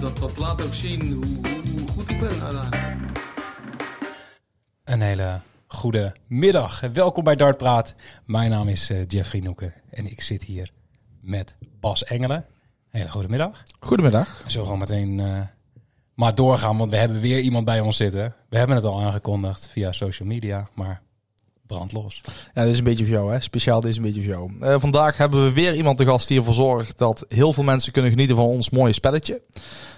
Dat, dat laat ook zien hoe, goed ik ben uiteindelijk. Een hele goede middag. Welkom bij Dartpraat. Mijn naam is eh, Jeffrey Noeken en ik zit hier met Bas Engelen. Hele goede middag. Goedemiddag. We zullen gewoon meteen eh, maar doorgaan, want we hebben weer iemand bij ons zitten. We hebben het al aangekondigd via social media, maar brand los. Ja, dit is een beetje voor jou, hè? Speciaal dit is een beetje voor jou. Eh, vandaag hebben we weer iemand te gast die ervoor zorgt dat heel veel mensen kunnen genieten van ons mooie spelletje.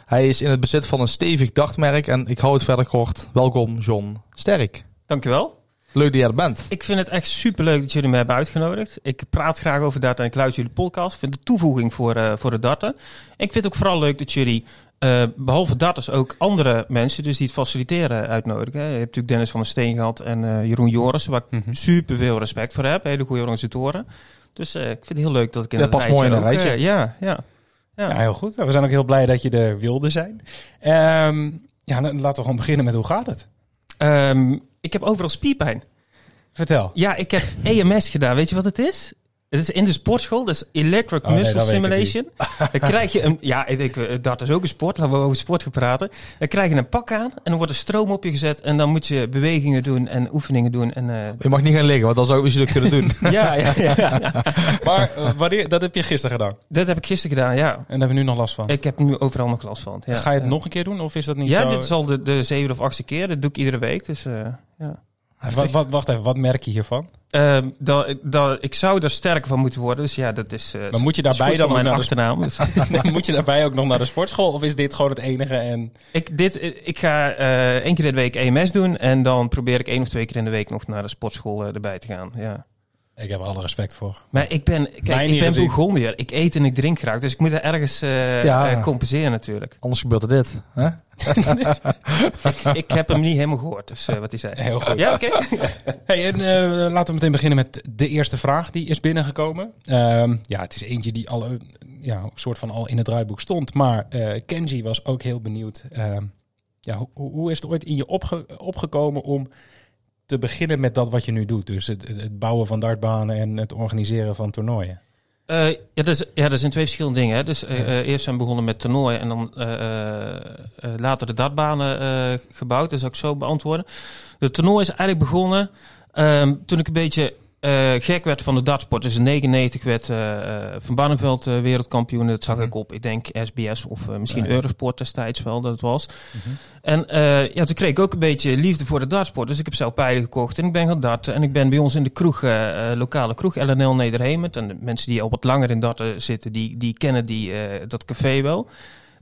Hij is in het bezit van een stevig dachtmerk en ik hou het verder kort. Welkom, John Sterk. Dankjewel. Leuk dat jij er bent. Ik vind het echt superleuk dat jullie me hebben uitgenodigd. Ik praat graag over data en ik luister jullie podcast. Ik vind de toevoeging voor, eh, voor de data. Ik vind het ook vooral leuk dat jullie, eh, behalve datas, ook andere mensen, dus die het faciliteren, uitnodigen. Je hebt natuurlijk Dennis van der Steen gehad en eh, Jeroen Joris, waar ik Mhm. super veel respect voor heb. Hele goede organisatoren. Dus eh, ik vind het heel leuk dat ik in Dat past mooi in een rijtje. ja, ja. ja. Ja, heel goed. We zijn ook heel blij dat je er wilde zijn. Ehm, ja, dan laten we gewoon beginnen met hoe gaat het? Ehm, ik heb overal spierpijn. Vertel. Ja, ik heb EMS gedaan. Weet je wat het is? Het is in de sportschool, dus Electric Oh, Muscle Simulation. Dan krijg je een, ja, ik denk, eh, dat is ook een sport, laten we over sport gaan praten. Dan krijg je een pak aan en dan wordt er stroom op je gezet en dan moet je bewegingen doen en oefeningen doen. En, eh, Je mag niet gaan liggen, want dan zou ik misschien kunnen doen. ja, ja, ja, ja. Maar eh, wanneer, dat heb je gisteren gedaan. dat heb ik gisteren gedaan, ja. En daar hebben we nu nog last van. Ik heb nu overal nog last van. Ja, Ga je het nog een keer doen of is dat niet Ja, zo? dit is al de, de zevende of achtste keer. Dat doe ik iedere week, dus eh, ja. Wat, wat, wacht even, wat merk je hiervan? Ehm, dat, dat, ik zou er sterker van moeten worden, dus ja, dat is... eh, Maar moet je daarbij dan mijn de achternaam. Moet je daarbij ook nog naar de sportschool of is dit gewoon het enige? En Ik, dit, ik ga eh één keer in de week EMS doen en dan probeer ik één of twee keer in de week nog naar de sportschool eh, erbij te gaan. Ja. Ik heb er alle respect voor. Maar ik ben, kijk, ik ben. Bourgondier. Ik eet en ik drink graag, dus ik moet er ergens eh, Ja. eh, compenseren natuurlijk. Anders gebeurt er dit. Hè? ik heb hem niet helemaal gehoord, dus eh, wat hij zei. Heel goed. Ja, oké. Hey, en, eh, laten we meteen beginnen met de eerste vraag die is binnengekomen. Ehm, ja, het is eentje die al, ja, een soort van al in het draaiboek stond. Maar eh, Kenji was ook heel benieuwd. ehm, ja, hoe, hoe is het ooit in je opge- opgekomen om te beginnen met dat wat je nu doet? Dus het, het, bouwen van dartbanen en het organiseren van toernooien. Eh, ja, dat is, ja, dat zijn twee verschillende dingen. Hè. Dus eh, eh, eerst zijn we begonnen met toernooien en dan later de dartbanen gebouwd. Dat zou ik zo beantwoorden. De toernooi is eigenlijk begonnen ehm, toen ik een beetje eh, gek werd van de dartsport. Dus in 99 werd eh, eh, Van Barneveld wereldkampioen. Dat zag ik op, ik denk, SBS of misschien Ja, ja. Eurosport destijds wel dat het was. En eh, ja, toen kreeg ik ook een beetje liefde voor de dartsport. Dus ik heb zelf pijlen gekocht en ik ben gaan darten. En ik ben bij ons in de kroeg, lokale kroeg, LNL Nederhemert. En de mensen die al wat langer in darten zitten, die, die kennen die, dat café wel.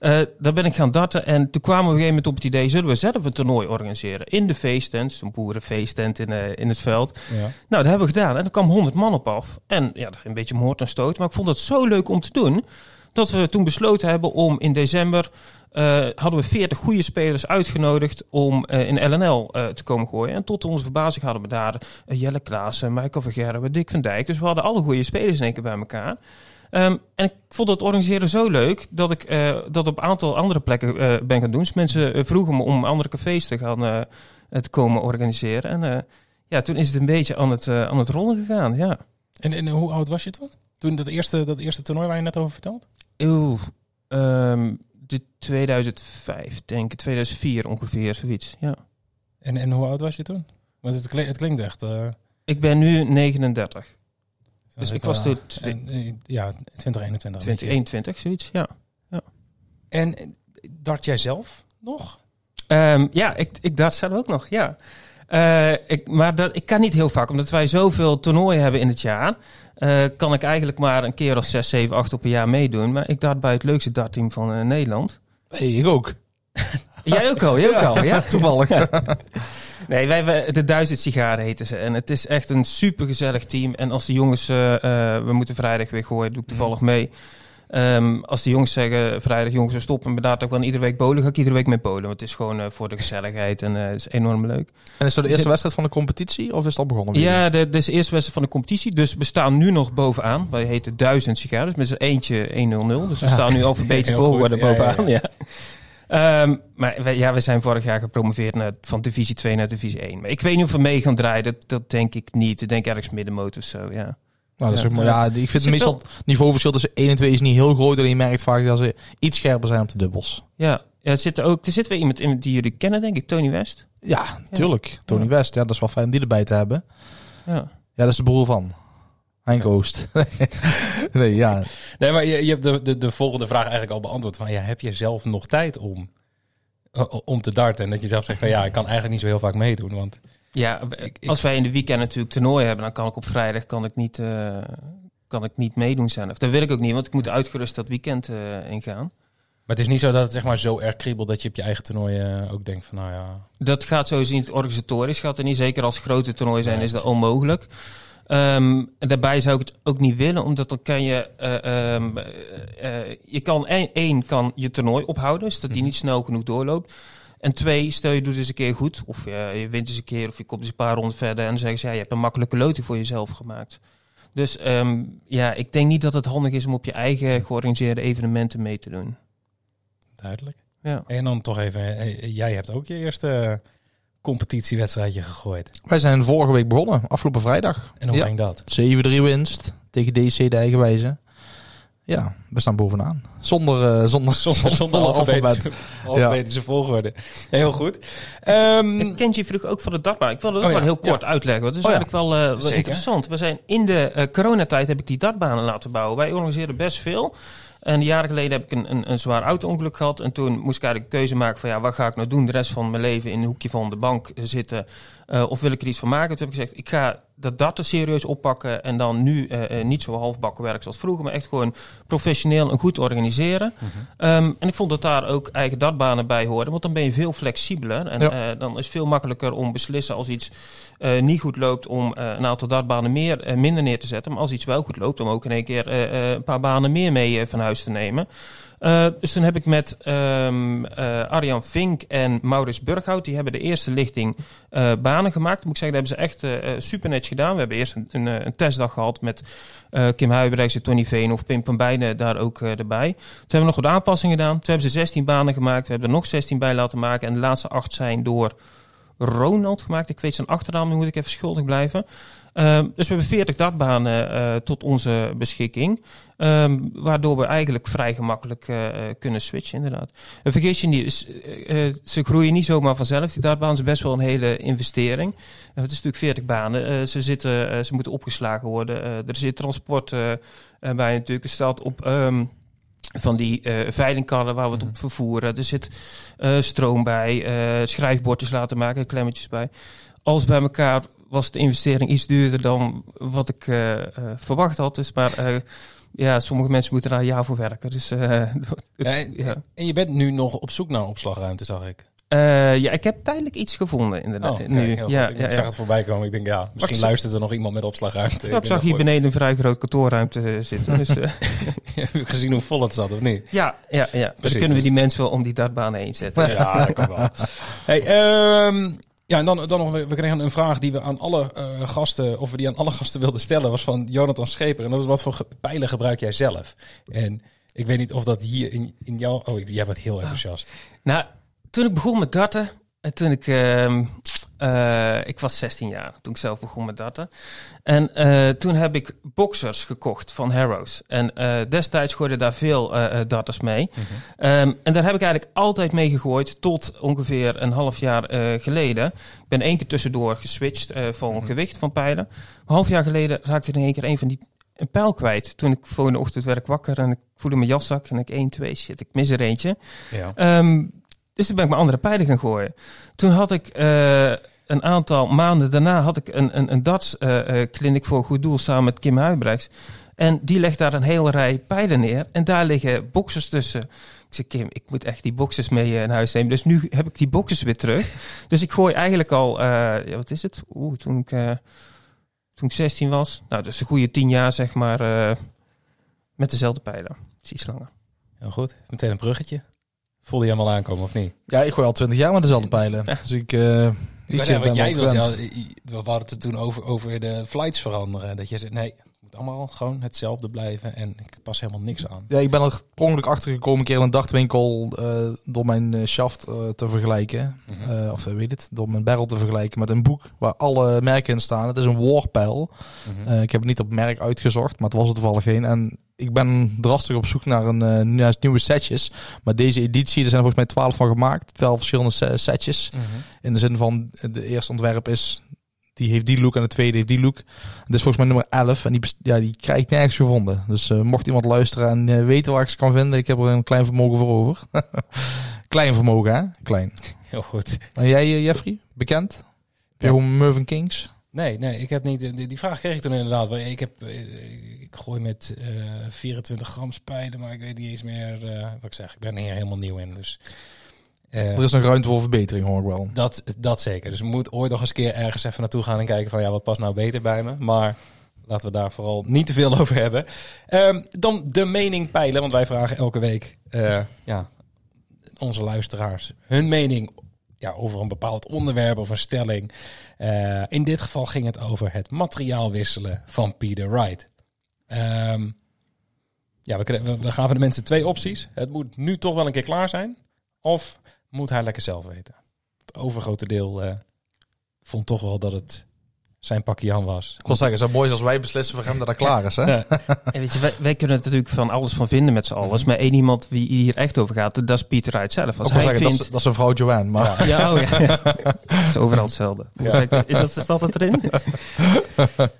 Eh, daar ben ik gaan darten en toen kwamen we op een gegeven moment op het idee... zullen we zelf een toernooi organiseren in de feesttent. Zo'n boerenfeesttent in, eh, in het veld. Ja. Nou, dat hebben we gedaan. En er kwam 100 man op af. En ja, een beetje moord en stoot. Maar ik vond het zo leuk om te doen... dat we toen besloten hebben om in december... eh, hadden we 40 goede spelers uitgenodigd om in LNL te komen gooien. En tot onze verbazing hadden we daar Jelle Klaassen, Michael van Gerwen, Dick van Dijk. Dus we hadden alle goede spelers in één keer bij elkaar. Ehm, en ik vond het organiseren zo leuk dat ik eh, dat op een aantal andere plekken eh, ben gaan doen. Dus mensen eh, vroegen me om andere cafés te gaan te komen organiseren. En ja, toen is het een beetje aan het, aan het rollen gegaan, ja. En, en hoe oud was je toen? Toen dat eerste, dat eerste toernooi waar je net over vertelt? Oeh, ehm, de 2005, denk ik, 2004 ongeveer, zoiets, ja. En, en hoe oud was je toen? Want het, klinkt, het klinkt echt... Ik ben nu 39, Dus ik was toen eh, ja, 2021. weet je. 2021, zoiets, ja. En eh, dart jij zelf nog? Ehm, ja, ik, ik dart zelf ook nog, ja. Eh, ik, maar dat, ik kan niet heel vaak, omdat wij zoveel toernooien hebben in het jaar. eh, kan ik eigenlijk maar een keer of 6, 7, 8 op een jaar meedoen. Maar ik dart bij het leukste dartteam van Nederland. Hey, ik ook. Jij ook al, jij ook al, ja. Toevallig. Nee, wij, de Duizend Sigaren heten ze. En het is echt een supergezellig team. En als de jongens, eh, eh, we moeten vrijdag weer gooien, doe ik toevallig mee. Ehm, als de jongens zeggen, vrijdag jongens, we stoppen met dat, ik wil iedere week bowlen, ga ik iedere week met bowlen. Want het is gewoon eh, voor de gezelligheid en het is enorm leuk. En is dat de eerste wedstrijd van de competitie of is het al begonnen? Ja, dit is de eerste wedstrijd van de competitie. Dus we staan nu nog bovenaan. Wij heten Duizend Sigaren. Dus met z'n eentje 1-0-0. Dus we Ja. staan nu goed, volgorde ja, ja, bovenaan. Ja, Ehm, maar wij, ja, we zijn vorig jaar gepromoveerd naar, van divisie 2 naar divisie 1. Maar ik weet niet of we mee gaan draaien. Dat, dat denk ik niet. Ik denk ergens middenmoot of zo, ja. Nou, dat is Ja. ook mooi. ja, ik vind meestal wel- het niveauverschil tussen 1 en 2 is niet heel groot. En je merkt vaak dat ze iets scherper zijn op de dubbels. Ja, ja er, zit ook, er zit weer iemand in die jullie kennen, denk ik. Tony West. Ja, tuurlijk. Tony Ja. West, ja, dat is wel fijn om die erbij te hebben. Ja. Ja, dat is de broer van. Henk Oost. nee, ja. Nee, maar je, je hebt de, de, de volgende vraag eigenlijk al beantwoord. Van, ja, heb je zelf nog tijd om, om te darten? En dat je zelf zegt van ja, ik kan eigenlijk niet zo heel vaak meedoen. Want Ja, Ik- ik- als wij in de weekend natuurlijk toernooi hebben, dan kan ik op vrijdag kan ik niet, eh, kan ik niet meedoen zelf. Dat wil ik ook niet, want ik moet uitgerust dat weekend eh, ingaan. Maar het is niet zo dat het zeg maar zo erg kriebelt dat je op je eigen toernooi eh, ook denkt van nou ja. Dat gaat sowieso niet organisatorisch, gaat er niet. Zeker als grote toernooi zijn, Ja, is dat onmogelijk. Ehm, daarbij zou ik het ook niet willen, omdat dan kan je, eh, je kan één, kan je toernooi ophouden, zodat die niet snel genoeg doorloopt. En twee, stel je doet eens een keer goed, of je wint eens een keer, of je komt eens een paar ronden verder en dan zeggen ze, ja, je hebt een makkelijke loting voor jezelf gemaakt. Dus ehm, ja, ik denk niet dat het handig is om op je eigen georganiseerde evenementen mee te doen. Duidelijk. Ja. En dan toch even, jij hebt ook je eerste competitiewedstrijdje gegooid. Wij zijn vorige week begonnen, afgelopen vrijdag. En hoe Ja. ging dat? 7-3 winst tegen DC de eigenwijze. Ja, we staan bovenaan. Zonder, eh, zonder, Zonder, zonder alfabetische, alfabetische volgorde. Heel goed. Ehm, En Kenji vroeg ook van de dartbaan. Ik wil dat ook Oh ja, wel heel kort uitleggen. want Dat is Oh ja. eigenlijk wel, eh, wel interessant. We zijn in de eh, coronatijd heb ik die dartbanen laten bouwen. Wij organiseren best veel. En jaren geleden heb ik een, een, een zwaar auto-ongeluk gehad. En toen moest ik eigenlijk een keuze maken van ja, wat ga ik nou doen de rest van mijn leven in een hoekje van de bank zitten. eh, of wil ik er iets van maken? Toen heb ik gezegd, ik ga dat darten serieus oppakken. En dan nu eh, eh, niet zo halfbakken werk zoals vroeger. Maar echt gewoon professioneel en goed organiseren. Ehm, en ik vond dat daar ook eigen dartbanen bij hoorden. Want dan ben je veel flexibeler. En Ja. eh, dan is het veel makkelijker om beslissen als iets niet goed loopt om een aantal dartbanen meer, minder neer te zetten. Maar als iets wel goed loopt, om ook in één keer een paar banen meer mee van huis te nemen. Eh, dus toen heb ik met ehm eh, Arjan Vink en Maurits Burghout, die hebben de eerste lichting eh, banen gemaakt. Moet ik zeggen, dat hebben ze echt super netjes gedaan. We hebben eerst een, een, een testdag gehad met Kim en Tony Veen of Pim van daar ook erbij. Toen hebben we nog wat aanpassingen gedaan. Toen hebben ze 16 banen gemaakt. We hebben er nog 16 bij laten maken. En de laatste acht zijn door Ronald gemaakt. Ik weet zijn achternaam, nu moet ik even schuldig blijven. Ehm, dus we hebben 40 dartbanen eh, tot onze beschikking. Ehm, waardoor we eigenlijk vrij gemakkelijk eh, eh, kunnen switchen, inderdaad. En vergis je niet, ze groeien niet zomaar vanzelf. Die dartbanen zijn best wel een hele investering. Het is natuurlijk 40 banen. Ze, zitten, ze moeten opgeslagen worden. Er zit transport bij natuurlijk. Er staat op... ehm, van die veilingkarren waar we het op vervoeren. Er zit stroom bij, eh, schrijfbordjes laten maken, klemmetjes bij. Alles bij elkaar was de investering iets duurder dan wat ik eh, eh, verwacht had. Dus, maar eh, ja, sommige mensen moeten daar een jaar voor werken. Dus, ja, en, ja. en je bent nu nog op zoek naar opslagruimte, zag ik. Ja, ik heb tijdelijk iets gevonden inderdaad. Oh, kijk, nu. ja. Ik ja, zag ja. het voorbij komen. Ik denk, ja, misschien luistert er nog iemand met opslagruimte. Ik zag hier beneden een vrij groot kantoorruimte zitten. Dus, Heb je gezien hoe vol het zat, of niet? ja, ja, ja. Dus kunnen we die mensen wel om die dartbanen heen zetten. Ja, dat kan wel. Hey, ehm, ja, en dan, dan nog, we kregen een vraag die we aan alle eh, gasten, of we die aan alle gasten wilden stellen, was van Jonathan Scheper. En dat is wat voor ge- pijlen gebruik jij zelf? En ik weet niet of dat hier in, in jou... Oh, ik- jij wordt heel enthousiast. Nou, toen ik begon met darten, en toen ik, ehm, eh, ik was 16 jaar toen ik zelf begon met darten. En eh, toen heb ik boxers gekocht van Harrows. En eh, destijds gooiden daar veel darters mee. Ehm, en daar heb ik eigenlijk altijd mee gegooid tot ongeveer een half jaar eh, geleden. Ik ben één keer tussendoor geswitcht eh, van gewicht van pijlen. Een half jaar geleden raakte ik in één keer een van die een pijl kwijt. Toen ik volgende ochtend werd ik wakker en ik voelde mijn jaszak en ik 1, 2, shit, ik mis er eentje. Ja. Ehm, dus toen ben ik mijn andere pijlen gaan gooien. Toen had ik eh, een aantal maanden daarna had ik een, een, een darts-clinic voor goed doel samen met Kim Huibrechts. En die legt daar een hele rij pijlen neer. En daar liggen boxers tussen. Ik zei, Kim, ik moet echt die boxers mee eh, in huis nemen. Dus nu heb ik die boxers weer terug. Dus ik gooi eigenlijk al, eh, wat is het? Oeh, toen ik, eh, toen ik 16 was. Nou, dus een goede 10 jaar, zeg maar, eh, met dezelfde pijlen. Dat is iets langer. Heel goed. Meteen een bruggetje. Voelde je hem al aankomen, of niet? Ja, ik gooi al 20 jaar met dezelfde pijlen. Dus ik, eh ik Ja, wat jij gewend. we hadden het toen over, over de flights veranderen. Dat je zegt, nee, allemaal gewoon hetzelfde blijven en ik pas helemaal niks aan. Ja, ik ben er per ongeluk achter gekomen een keer in een dagwinkel eh, door mijn eh, shaft eh, te vergelijken. Mhm. Of weet het, door mijn barrel te vergelijken met een boek waar alle merken in staan. Het is een warpijl. Eh, ik heb het niet op merk uitgezocht, maar het was er toevallig geen. En ik ben drastig op zoek naar, een, naar nieuwe setjes. Maar deze editie, er zijn volgens mij twaalf van gemaakt. Twaalf verschillende se- setjes. Mhm. In de zin van, de eerste ontwerp is, die heeft die look en de tweede heeft die look. Het is volgens mij nummer 11 en die, ja, die krijg ik nergens gevonden. Dus eh, mocht iemand luisteren en eh, weten waar ik ze kan vinden, ik heb er een klein vermogen voor over. klein vermogen, hè? Klein. Heel goed. En jij, eh, Jeffrey? Bekend? Ja. gewoon Mervyn Kings? Nee, nee, ik heb niet. Die, vraag kreeg ik toen inderdaad. Ik heb, ik gooi met eh 24 gram spijlen, maar ik weet niet eens meer wat ik zeg. Ik ben hier helemaal nieuw in, dus. Eh, Er is nog ruimte voor verbetering, hoor ik wel. dat, dat zeker. Dus we moeten ooit nog eens een keer ergens even naartoe gaan en kijken van ja, wat past nou beter bij me. Maar laten we daar vooral niet te veel over hebben. Ehm, dan de mening peilen, want wij vragen elke week eh, ja, onze luisteraars hun mening ja, over een bepaald onderwerp of een stelling. Eh, in dit geval ging het over het materiaal wisselen van Peter Wright. Ehm, ja, we, kre- we, we gaven de mensen twee opties. Het moet nu toch wel een keer klaar zijn. Of moet hij lekker zelf weten. Het overgrote deel eh, vond toch wel dat het zijn pakje Jan was. Ik wil zeggen, het is mooi als wij beslissen voor hem dat dat klaar is, hè? Ja. En weet je, wij, wij kunnen er natuurlijk van alles van vinden met z'n allen. Mhm. Maar één iemand wie hier echt over gaat, dat is Pieter Wright zelf. Als Ik wil hij zeggen, dat, vindt... is, dat is een vrouw Joanne, maar... Ja, oh ja. Het is overal hetzelfde. Is dat, staat dat erin?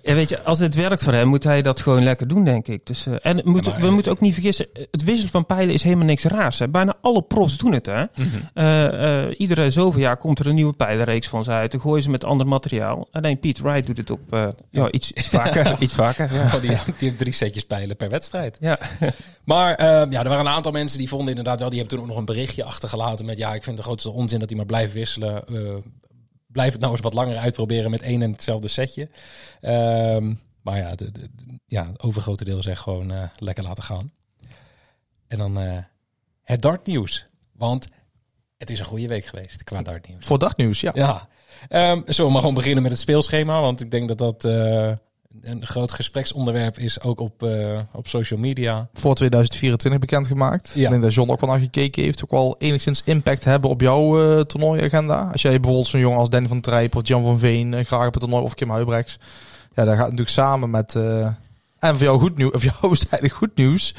ja, weet je, als het werkt voor hem, moet hij dat gewoon lekker doen, denk ik. Dus, eh, en het moet, Ja, maar- we moeten ook niet vergissen, het wisselen van pijlen is helemaal niks raars. Hè. Bijna alle profs doen het, hè. Mhm. Eh, eh, iedere zoveel jaar komt er een nieuwe pijlenreeks van ze uit. Dan gooien ze met ander materiaal. Alleen Pete Wright doet het op eh, ja, iets, iets vaker. iets vaker, ja. Oh, die, die heeft drie setjes pijlen per wedstrijd. Ja. Maar ehm, ja, er waren een aantal mensen die vonden inderdaad wel... die hebben toen ook nog een berichtje achtergelaten met... ja, ik vind de grootste onzin dat hij maar blijft wisselen. Eh, blijf het nou eens wat langer uitproberen met één en hetzelfde setje. Ehm, maar ja, de, ja, het overgrote deel zegt gewoon eh, lekker laten gaan. En dan eh, het dartnieuws. Want het is een goede week geweest qua dartnieuws. Voor dagnieuws, ja. Ja. Ehm zullen we maar gewoon beginnen met het speelschema? Want ik denk dat dat eh, een groot gespreksonderwerp is, ook op, eh, op social media. Voor 2024 bekendgemaakt. Ja. Ik denk dat John ook wel naar gekeken heeft. Ook wel enigszins impact hebben op jouw eh toernooiagenda. Als jij bijvoorbeeld zo'n jongen als Danny van Trijp of Jan van Veen graag op het toernooi of Kim Huibrechts. Ja, dat gaat natuurlijk samen met... en voor jou goed nieuws, of jou is eigenlijk goed nieuws.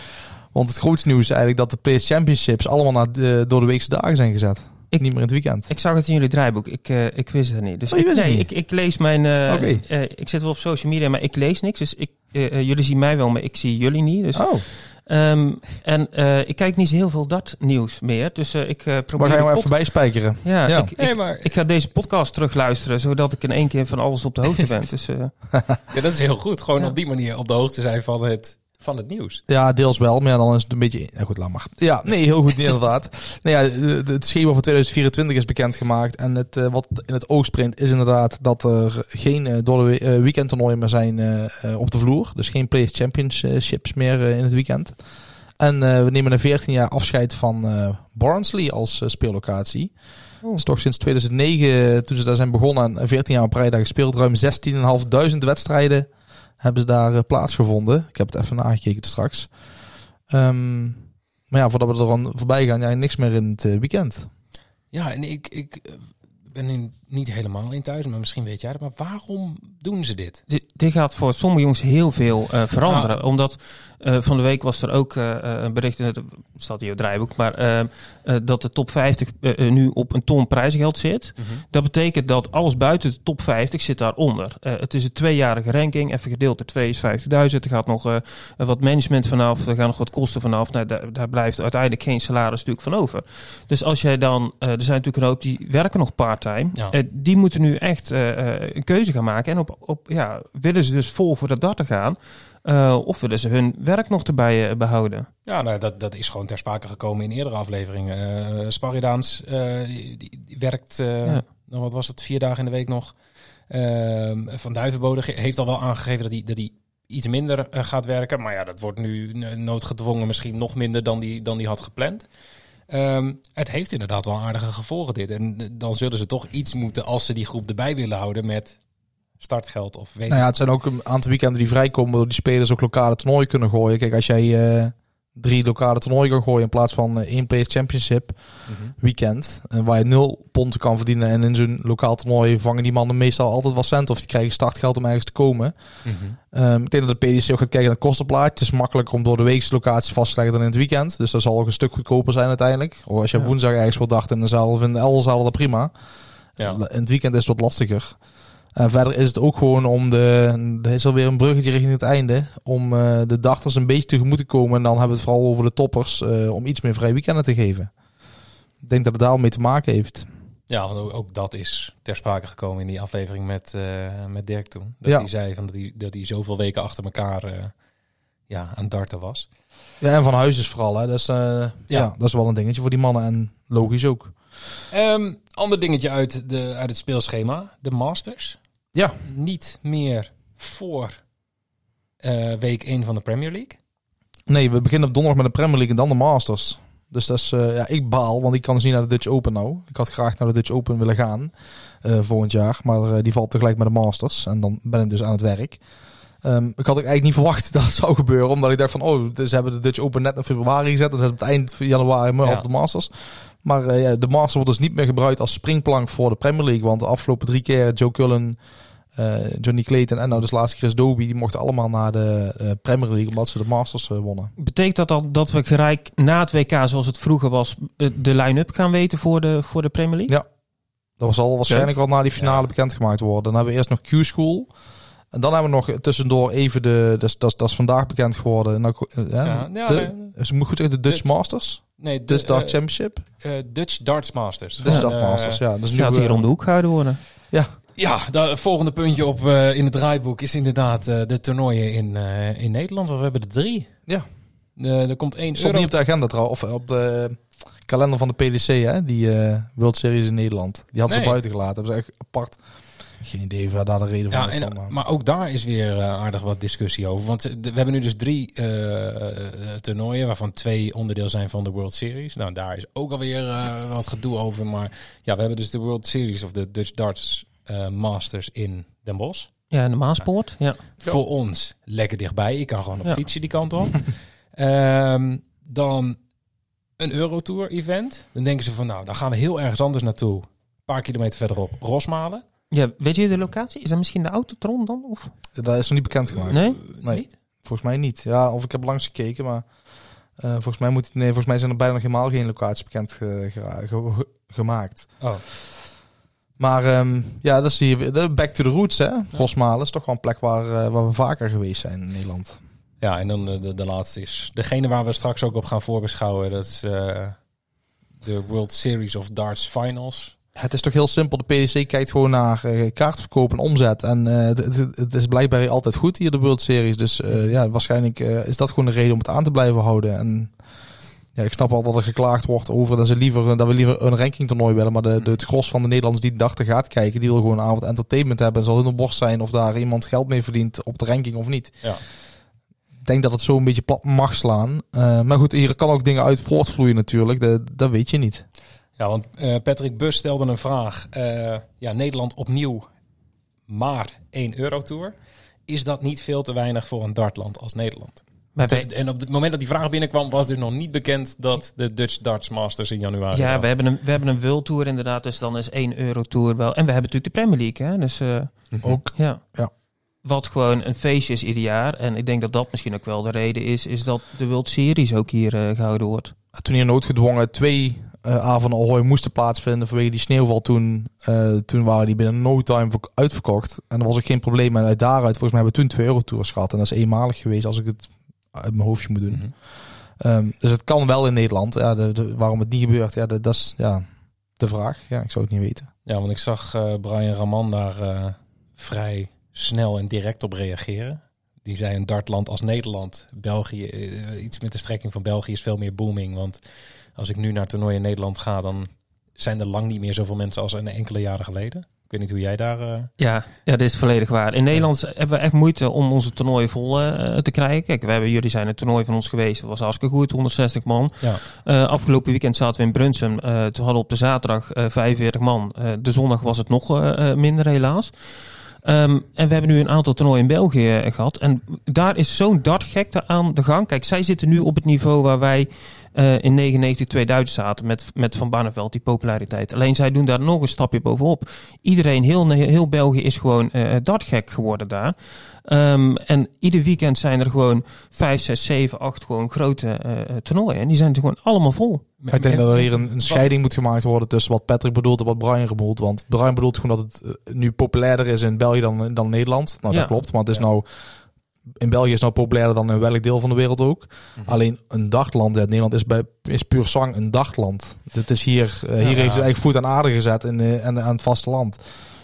Want het grootste nieuws is eigenlijk dat de PS Championships allemaal naar de, door de weekse dagen zijn gezet. Ik- Niet meer in het weekend. Ik zag het in jullie draaiboek. Ik, eh, ik wist het niet. Dus Oh, je ik, nee, niet? Ik, ik lees mijn. eh, Oké. eh, ik zit wel op social media, maar ik lees niks. Dus ik, jullie zien mij wel, maar ik zie jullie niet. Dus, Oh, ehm, en eh, ik kijk niet zo heel veel dat nieuws meer. Dus ik eh, maar probeer. ga je maar even bijspijkeren. ja, Ja. Ik, maar ik ga deze podcast terugluisteren, zodat ik in één keer van alles op de hoogte ben. Dus eh, ja, dat is heel goed. Gewoon Ja. op die manier op de hoogte zijn van het, van het nieuws. Ja, deels wel, maar ja, dan is het een beetje... Ja, goed, laat maar. Ja, nee, heel goed inderdaad. nou ja, de- het schema voor 2024 is bekendgemaakt. En het, eh, wat in het oog springt is inderdaad dat er geen eh, de eh, weekendtoernooien meer zijn eh, eh, op de vloer. Dus geen Players Championships meer eh, in het weekend. En eh, we nemen na 14 jaar afscheid van eh Barnsley als eh, speellocatie. Oh. Dat is toch sinds 2009, eh, toen ze daar zijn begonnen en 14 jaar op rij daar gespeeld. Ruim 16.500 wedstrijden hebben ze daar eh, plaatsgevonden. Ik heb het even nagekeken straks. Ehm, maar ja, voordat we er dan voorbij gaan, ja, niks meer in het eh, weekend. Ja, en ik, ik eh, ben in, niet helemaal in thuis, maar misschien weet jij het. Maar waarom doen ze dit? dit, dit gaat voor sommige jongens heel veel eh, veranderen. Omdat eh, van de week was er ook eh, een bericht, in het staat hier het draaiboek, maar eh, eh, dat de top 50 eh, eh, nu op een ton prijzengeld zit. Dat betekent dat alles buiten de top 50 zit daaronder. Het is een tweejarige ranking. Even gedeeld door 2 is 50.000. Er gaat nog wat management vanaf. Er gaan nog wat kosten vanaf. Nou, daar, daar blijft uiteindelijk geen salaris natuurlijk van over. Dus als jij dan... er zijn natuurlijk een hoop die werken nog part-time. Ja. Eh, die moeten nu echt eh, eh, een keuze gaan maken. En op, op, ja, willen ze dus vol voor dat darten gaan... of willen ze hun werk nog erbij eh, behouden? Ja, nou, dat, dat is gewoon ter sprake gekomen in eerdere afleveringen. Sparidaans eh, die, die- werkt, Ja. nou, wat was het, vier dagen in de week nog. Ehm, van Duivenbode heeft al wel aangegeven dat hij, dat hij iets minder gaat werken. Maar ja, dat wordt nu noodgedwongen misschien nog minder dan die, dan die had gepland. Ehm, het heeft inderdaad wel aardige gevolgen dit. En eh, dan zullen ze toch iets moeten als ze die groep erbij willen houden met startgeld of weet Nou ja, het zijn ook een aantal weekenden die vrijkomen, waardoor die spelers ook lokale toernooien kunnen gooien. Kijk, als jij eh, drie lokale toernooien kan gooien in plaats van eh, één Players Championship Mhm. weekend, en waar je nul ponten kan verdienen en in zo'n lokaal toernooi vangen die mannen meestal altijd wel cent of die krijgen startgeld om ergens te komen. Mhm. Ehm, ik denk dat de PDC ook gaat kijken naar het kostenplaatje. Het is makkelijker om door de weekse locaties vast te leggen dan in het weekend. Dus dat zal ook een stuk goedkoper zijn uiteindelijk. Of als je Ja. woensdag ergens wordt dacht in de zaal of in de Elderzaal, dat prima. Ja. In het weekend is het wat lastiger. En verder is het ook gewoon om de... Er is alweer een bruggetje richting het einde. Om eh, de dachters een beetje tegemoet te komen. En dan hebben we het vooral over de toppers. eh, om iets meer vrij weekenden te geven. Ik denk dat het daar wel mee te maken heeft. Ja, want ook, dat is ter sprake gekomen in die aflevering met, eh, met Dirk toen. Dat Ja. hij zei van dat, hij, dat hij zoveel weken achter elkaar eh, ja, aan darten was. Ja, en van huis is vooral. Hè. Dat, is, eh, ja. Ja. dat is wel een dingetje voor die mannen. En logisch ook. Ehm, ander dingetje uit, de, uit het speelschema. De Masters. Ja. Niet meer voor eh, week 1 van de Premier League. Nee, we beginnen op donderdag met de Premier League en dan de Masters. Dus dat is, eh, ja, ik baal, want ik kan dus niet naar de Dutch Open nou. Ik had graag naar de Dutch Open willen gaan eh, volgend jaar, maar die valt tegelijk met de Masters. En dan ben ik dus aan het werk. Ehm, ik had ook eigenlijk niet verwacht dat het zou gebeuren, omdat ik dacht van, oh, ze hebben de Dutch Open net in februari gezet. En dat is op het eind van januari maar Ja. op de Masters. Maar ja, de Masters wordt dus niet meer gebruikt als springplank voor de Premier League. Want de afgelopen drie keer Joe Cullen, Johnny Clayton en nou dus laatste Chris Dobie, die mochten allemaal naar de eh, Premier League omdat ze de Masters eh, wonnen. Betekent dat dan dat we gelijk na het WK, zoals het vroeger was, eh, de line-up gaan weten voor de, voor de Premier League? Ja. Dat zal waarschijnlijk wel na die finale Ja. bekendgemaakt worden. Dan hebben we eerst nog Q-School. En dan hebben we nog tussendoor even de... Dat is, dat is, dat is vandaag bekend geworden. Nou, eh, hè, Ja, ja, de, eh, is het moet goed zeggen, de Dutch Dutch- Masters. Nee, de, Dutch Dart eh, Championship. eh, Dutch Darts Masters. Dutch Dart eh, Masters, ja. Dus nu Gaat hier om de hoek gehouden worden. Ja, het volgende puntje op eh, in het draaiboek is inderdaad eh, de toernooien in, eh, in Nederland. Want we hebben er drie. Ja. Er komt één Stond euro. niet op de agenda trouwens. Of op de kalender van de PDC, hè. Die World Series in Nederland. Die had ze buiten gelaten. Hebben ze echt apart... Geen idee waar daar de reden van Ja, is. en, maar- ook daar is weer aardig wat discussie over. Want we hebben nu dus drie toernooien, waarvan twee onderdeel zijn van de World Series. Nou, daar is ook alweer wat gedoe over. Maar ja, we hebben dus de World Series of de Dutch Darts eh, Masters in Den Bosch. Ja, en de Maaspoort. Ja. Voor ons lekker dichtbij. Ik kan gewoon op Ja. fietsen die kant op. Ehm, dan een Eurotour event. Dan denken ze van nou, dan gaan we heel ergens anders naartoe. Een paar kilometer verderop. Rosmalen. ja. Weet je de locatie? Is dat misschien de Autotron dan? Of? Dat is nog niet bekend gemaakt. Nee? Nee. Niet? Volgens mij niet. Ja, of ik heb langs gekeken, maar eh, volgens mij moet nee, volgens mij zijn er bijna nog helemaal geen locaties bekend eh, ge- gemaakt. Oh. Maar ehm, ja, dat is hier de back to the roots, hè? Rosmalen is toch wel een plek waar, eh, waar we vaker geweest zijn in Nederland. Ja, en dan de, de, de laatste is degene waar we straks ook op gaan voorbeschouwen. Dat is eh, de World Series of Darts Finals. Het is toch heel simpel. De PDC kijkt gewoon naar eh, kaartverkoop en omzet. En eh, het, het- is blijkbaar altijd goed hier, de World Series. Dus eh, ja, waarschijnlijk eh, is dat gewoon een reden om het aan te blijven houden. En ja, ik snap al dat er geklaagd wordt over dat, ze liever, dat we liever een ranking toernooi willen. Maar de, de, het gros van de Nederlanders die de dag te gaat kijken, die wil gewoon een avond entertainment hebben. En zal hun borst zijn of daar iemand geld mee verdient op de ranking of niet. Ja. Ik denk dat het zo een beetje plat mag slaan. Eh, maar goed, hier kan ook dingen uit voortvloeien natuurlijk. Dat, dat weet je niet. Ja, want eh, Patrick Bus stelde een vraag. Eh, ja, Nederland opnieuw maar één Eurotour. Is dat niet veel te weinig voor een dartland als Nederland? Maar En op het moment dat die vraag binnenkwam, was dus nog niet bekend dat de Dutch Darts Masters in januari. ja, we hebben, een, we hebben een World Tour inderdaad, dus dan is één Eurotour wel. En we hebben natuurlijk de Premier League, hè? Dus eh, Ook. ja. Ja. Wat gewoon een feestje is ieder jaar. En ik denk dat dat misschien ook wel de reden is, is dat de World Series ook hier eh, gehouden wordt. toen hier noodgedwongen twee eh avonden Ahoy moesten plaatsvinden vanwege die sneeuwval toen, eh, toen waren die binnen no time verk- uitverkocht. En dat was ook geen probleem. En uit daaruit, volgens mij hebben we toen twee Eurotours gehad. En dat is eenmalig geweest als ik het uit mijn hoofdje moet doen. Mhm. Ehm, dus het kan wel in Nederland. Ja, de, de- waarom het niet gebeurt, ja, de- dat is ja, de vraag. Ja, ik zou het niet weten. Ja, want ik zag eh, Brian Raman daar eh, vrij snel en direct op reageren. Die zei een dartland als Nederland, België, eh, iets met de strekking van België is veel meer booming. Want als ik nu naar toernooi in Nederland ga, dan zijn er lang niet meer zoveel mensen als een enkele jaren geleden. Ik weet niet hoe jij daar... eh, Ja, ja, dit is volledig waar. In Nederland hebben we echt moeite om onze toernooien vol eh, te krijgen. Kijk, we hebben, jullie zijn een toernooi van ons geweest. Dat was hartstikke goed, 160 man. ja. Eh, afgelopen weekend zaten we in Brunsum. Toen hadden we op de zaterdag eh 45 man. De zondag was het nog minder helaas. Ehm, en we hebben nu een aantal toernooien in België eh, gehad. En daar is zo'n dartgekte aan de gang. Kijk, zij zitten nu op het niveau waar wij eh, in 99 2000 zaten met, met Van Barneveld, die populariteit. Alleen zij doen daar nog een stapje bovenop. Iedereen, heel, heel België is gewoon eh dartgek geworden daar. Ehm, en ieder weekend zijn er gewoon 5, 6, 7, 8 gewoon grote eh, toernooien. En die zijn er gewoon allemaal vol. Ik denk dat er hier een, een scheiding moet gemaakt worden tussen wat Patrick bedoelt en wat Brian bedoelt. Want Brian bedoelt gewoon dat het nu populairder is in België dan, dan Nederland. Nou, Ja. dat klopt. Maar het is Ja. nou... In België is nou populairder dan in welk deel van de wereld ook. Alleen een dagland, ja, Nederland is, bij, is puur zang een dagland. Het is hier, eh, hier heeft het eigenlijk voet aan aarde gezet in, eh, en, aan het vasteland.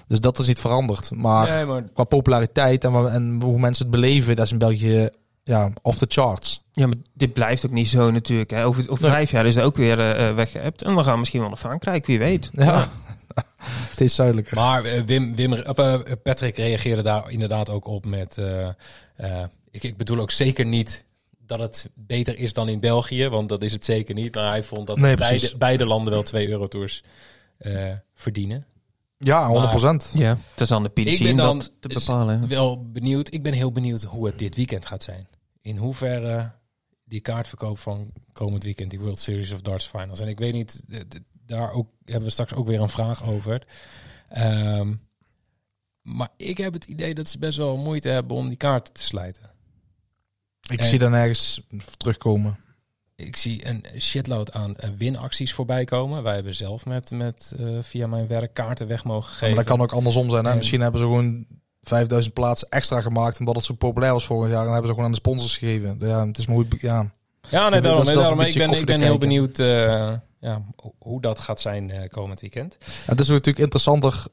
Dus dat is niet veranderd. Maar Nee, maar qua populariteit en, en hoe mensen het beleven, dat is in België ja, off the charts. Ja, maar dit blijft ook niet zo natuurlijk. Hè. Over, over Nee. vijf jaar is het ook weer eh, weggeëpt. En we gaan misschien wel naar Frankrijk, wie weet. Ja, steeds zuidelijker. Maar eh, Wim, Wim, of, eh, Patrick reageerde daar inderdaad ook op met... eh, eh, ik, ik bedoel ook zeker niet dat het beter is dan in België, want dat is het zeker niet. Maar hij vond dat Nee, beide, beide landen wel twee Eurotours eh verdienen. Ja, 100%. Ja, het is aan de PDC Ik ben om dan dat te bepalen. Wel benieuwd. Ik ben heel benieuwd hoe het dit weekend gaat zijn. In hoeverre die kaartverkoop van komend weekend, die World Series of Darts Finals. En ik weet niet, daar ook, hebben we straks ook weer een vraag over. Ehm, maar ik heb het idee dat ze best wel moeite hebben om die kaarten te slijten. Ik En- zie dan ergens terugkomen. Ik zie een shitload aan eh, winacties voorbij komen. Wij hebben zelf met, met eh, via mijn werk kaarten weg mogen geven. Maar dat kan ook andersom zijn. Hè? En- Misschien hebben ze gewoon 5000 plaatsen extra gemaakt omdat het zo populair was vorig jaar. En hebben ze gewoon aan de sponsors gegeven. Ja, het is het- ja. Ja, nee, Dat is- daarom. dat is daarom. Ik ben, ik ben heel benieuwd eh, ja, ho- hoe dat gaat zijn eh, komend weekend. Het is natuurlijk interessanter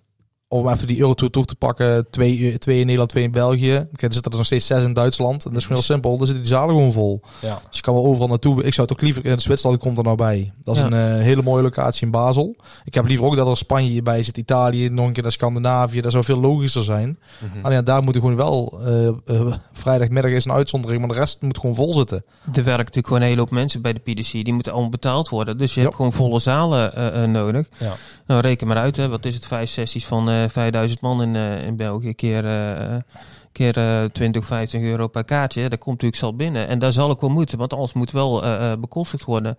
om even die Eurotour toe te pakken. Twee, twee in Nederland, twee in België. Kijk, er zitten er nog steeds zes in Duitsland. En dat is gewoon heel simpel. Dan zitten die zalen gewoon vol. Ja. Dus je kan wel overal naartoe. Ik zou het ook liever in Zwitserland komt er nou bij. Dat is Ja. een eh, hele mooie locatie in Basel. Ik heb liever ook dat er Spanje bij zit, Italië, nog een keer naar Scandinavië. Dat zou veel logischer zijn. Mhm. Alleen ja, daar moeten gewoon wel. eh, eh, vrijdagmiddag is een uitzondering, maar de rest moet gewoon vol zitten. Er werken natuurlijk gewoon een hele hoop mensen bij de PDC. Die moeten allemaal betaald worden. Dus je Ja. hebt gewoon volle zalen eh, eh, nodig. Ja. Nou, reken maar uit. Hè. Wat is het? Vijf sessies van eh 5000 man in, eh, in België. Keer, eh, keer eh 20, 50 euro per kaartje. Dat komt natuurlijk zal binnen. En daar zal ik wel moeten. Want alles moet wel eh, eh, bekostigd worden.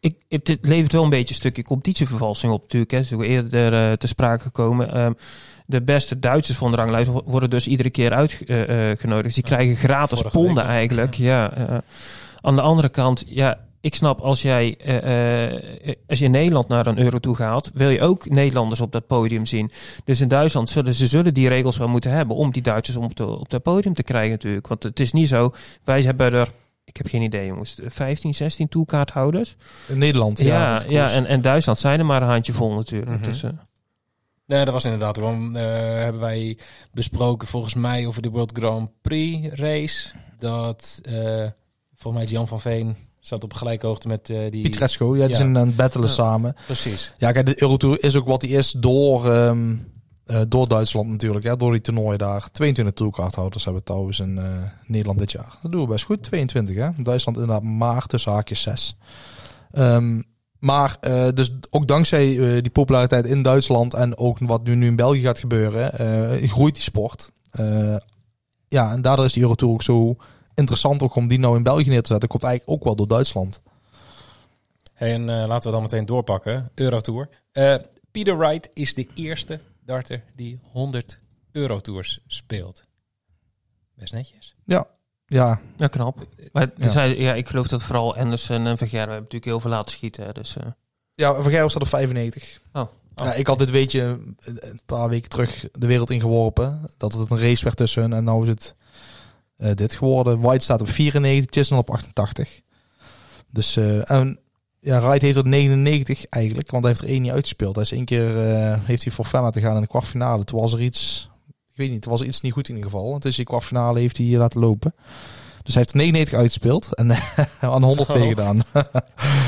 Ik, het, het levert wel een beetje een stukje competitievervalsing op natuurlijk. Hè. Dat is ook eerder eh, te sprake gekomen. Ehm, de beste Duitsers van de ranglijst wo- worden dus iedere keer uitgenodigd. Dus die krijgen gratis ponden eigenlijk. Ja. eh. aan de andere kant, ja, ik snap als jij eh, eh, als je in Nederland naar een euro toe gaat, wil je ook Nederlanders op dat podium zien. Dus in Duitsland zullen ze zullen die regels wel moeten hebben om die Duitsers op, de, op dat podium te krijgen natuurlijk. Want het is niet zo, wij hebben er, ik heb geen idee jongens, 15, 16 toekaarthouders. In Nederland. Ja, Ja, ja, en, en Duitsland zijn er maar een handje vol natuurlijk. Mhm. Dus, eh, Nee, dat was inderdaad. Want, eh, hebben wij besproken volgens mij over de World Grand Prix race. Dat eh, volgens mij Jan van Veen zat op gelijke hoogte met eh, die... Pietresco, ja, die Ja. zijn aan het battelen Ja. samen. Precies. Ja, kijk, de Eurotour is ook wat die is door, ehm, eh, door Duitsland natuurlijk. Hè, door die toernooien daar. 22 tourkaarthouders hebben we trouwens in eh, Nederland dit jaar. Dat doen we best goed. 22 hè. Duitsland inderdaad maar tussen haakjes 6. Ehm, maar eh, dus ook dankzij eh, die populariteit in Duitsland en ook wat nu, nu in België gaat gebeuren, eh, groeit die sport. Eh, ja, en daardoor is die Eurotour ook zo interessant ook om die nou in België neer te zetten. Komt eigenlijk ook wel door Duitsland. Hey, en eh, laten we dan meteen doorpakken. Eurotour. Eh Peter Wright is de eerste darter die 100 Eurotours speelt. Best netjes. Ja, ja, knap. Maar er Ja. ja, ik geloof dat vooral Anderson en Verger hebben natuurlijk heel veel laten schieten. hè. Dus, eh, Ja, Van Gerwen staat op 95. Oh. Ja, ik had dit weetje een een paar weken terug de wereld ingeworpen. Dat het een race werd tussen hun. En nou is het eh, dit geworden. White staat op 94, Chisnell op 88. Dus, eh, en ja, Wright heeft er 99 eigenlijk. Want hij heeft er één niet uitgespeeld. Hij is één keer, eh, heeft hij voor fan laten gaan in de kwartfinale. Toen was er iets, ik weet niet, toen was er iets niet goed in ieder geval. En tussen die kwartfinale heeft hij laten lopen. Dus hij heeft er 99 uitgespeeld en aan 100 Oh. meegedaan.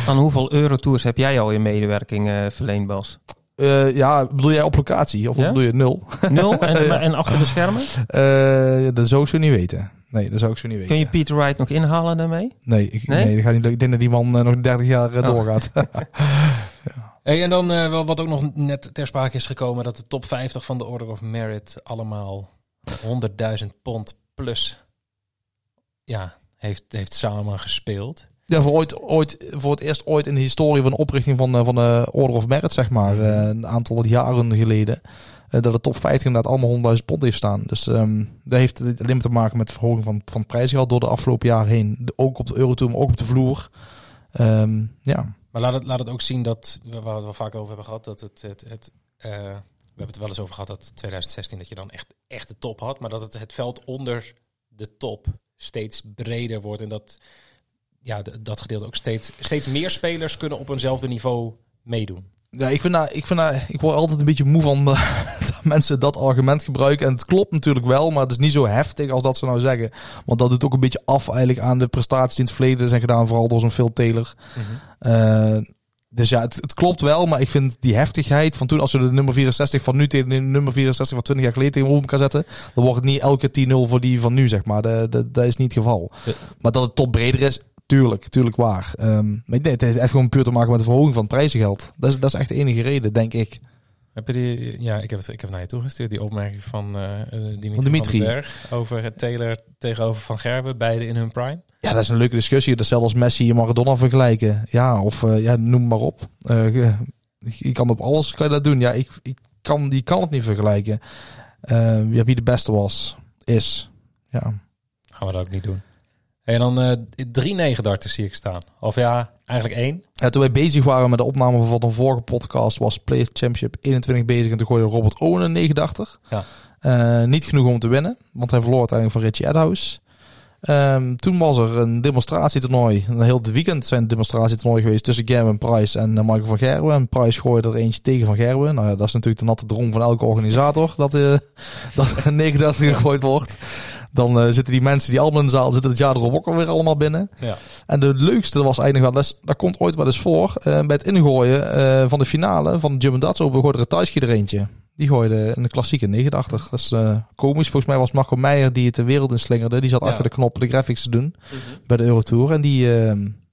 aan hoeveel Eurotours heb jij al in medewerking verleend, Bas? Ja, bedoel jij op locatie? Of Ja? bedoel je nul? Nul? En, en achter de schermen? Eh, dat zou ik zo niet weten. Nee, dat zou ik zo niet weten. Kun je Peter Wright nog inhalen daarmee? Nee, ik, nee? Nee? dat gaat niet, lukken. ik denk dat die man eh, nog 30 jaar eh, Oh. doorgaat. Hey, en dan eh, wel wat ook nog net ter sprake is gekomen... dat de top 50 van de Order of Merit allemaal 100.000 pond plus ja, heeft, heeft samen gespeeld. Ja, voor, ooit, ooit, voor het eerst ooit in de historie van de oprichting van, van de Order of Merit, zeg maar, eh, een aantal jaren geleden, dat de top 50 inderdaad allemaal 100.000 pond heeft staan. Dus ehm dat heeft alleen maar te maken met de verhoging van, van het prijsgeld door de afgelopen jaren heen. De- Ook op de Eurotour, ook op de vloer. Ehm, ja. Maar laat het, laat het ook zien dat, waar we wel vaak over hebben gehad, dat het, het, het eh, we hebben het wel eens over gehad dat 2016 dat je dan echt, echt de top had, maar dat het, het veld onder de top steeds breder wordt en dat ja, dat gedeelte ook steeds, steeds meer spelers kunnen op eenzelfde niveau meedoen. Ja, ik vind dat, ik vind dat, ik word altijd een beetje moe van eh, dat mensen dat argument gebruiken. En het klopt natuurlijk wel, maar het is niet zo heftig als dat ze nou zeggen. Want dat doet ook een beetje af eigenlijk aan de prestaties die in het verleden zijn gedaan, vooral door zo'n Phil Taylor. Eh, dus ja, het, het klopt wel, maar ik vind die heftigheid van toen, als we de nummer 64 van nu tegen de nummer 64 van 20 jaar geleden tegenover elkaar zetten, dan wordt het niet elke 10-0 voor die van nu, zeg maar. Dat, dat, dat is niet het geval. Ja. Maar dat het top breder is, tuurlijk, tuurlijk waar. Ehm, maar denk, het heeft echt gewoon puur te maken met de verhoging van het prijzengeld. Dat is, dat is echt de enige reden, denk ik. Heb je die, ja, ik heb het, ik heb naar je toegestuurd, die opmerking van eh, eh, Dimitri, Van Dimitri. Berg over het Taylor tegenover Van Gerben, beide in hun prime. Ja, dat is een leuke discussie. Dat zelfs als Messi en Maradona vergelijken. Ja, of eh, ja, noem maar op. Je, je kan op alles kan je dat doen. Ja, ik, ik kan, die kan het niet vergelijken. Ja, wie de beste was, is. Ja. Gaan we dat ook niet doen. En dan eh, drie negen darters zie ik staan. Of ja, eigenlijk één. Ja, toen wij bezig waren met de opname van een vorige podcast, was Play Championship 21 bezig. En toen gooide Robert Owen een 89. Ja. Eh, niet genoeg om te winnen, want hij verloor uiteindelijk van Richie Edhouse. Ehm, toen was er een demonstratietoernooi. Een heel het weekend zijn demonstratietoernooi geweest tussen Gavin Price en eh, Michael van Gerwen. En Price gooide er eentje tegen van Gerwen. Nou ja, dat is natuurlijk de natte droom van elke organisator. dat, eh dat er een 39 gegooid wordt. Dan eh, zitten die mensen die allemaal in de zaal zitten het jaar erop ook alweer allemaal binnen. Ja. En de leukste was eigenlijk wel, dat, komt ooit wel eens voor, eh, bij het ingooien eh, van de finale van de Jump Darts Open gooide Ratajski er eentje. Die gooide een klassieke 89. Dat is komisch. Volgens mij was Marco Meijer die het de wereld in slingerde. Die zat Ja. achter de knop de graphics te doen bij de Eurotour. En die,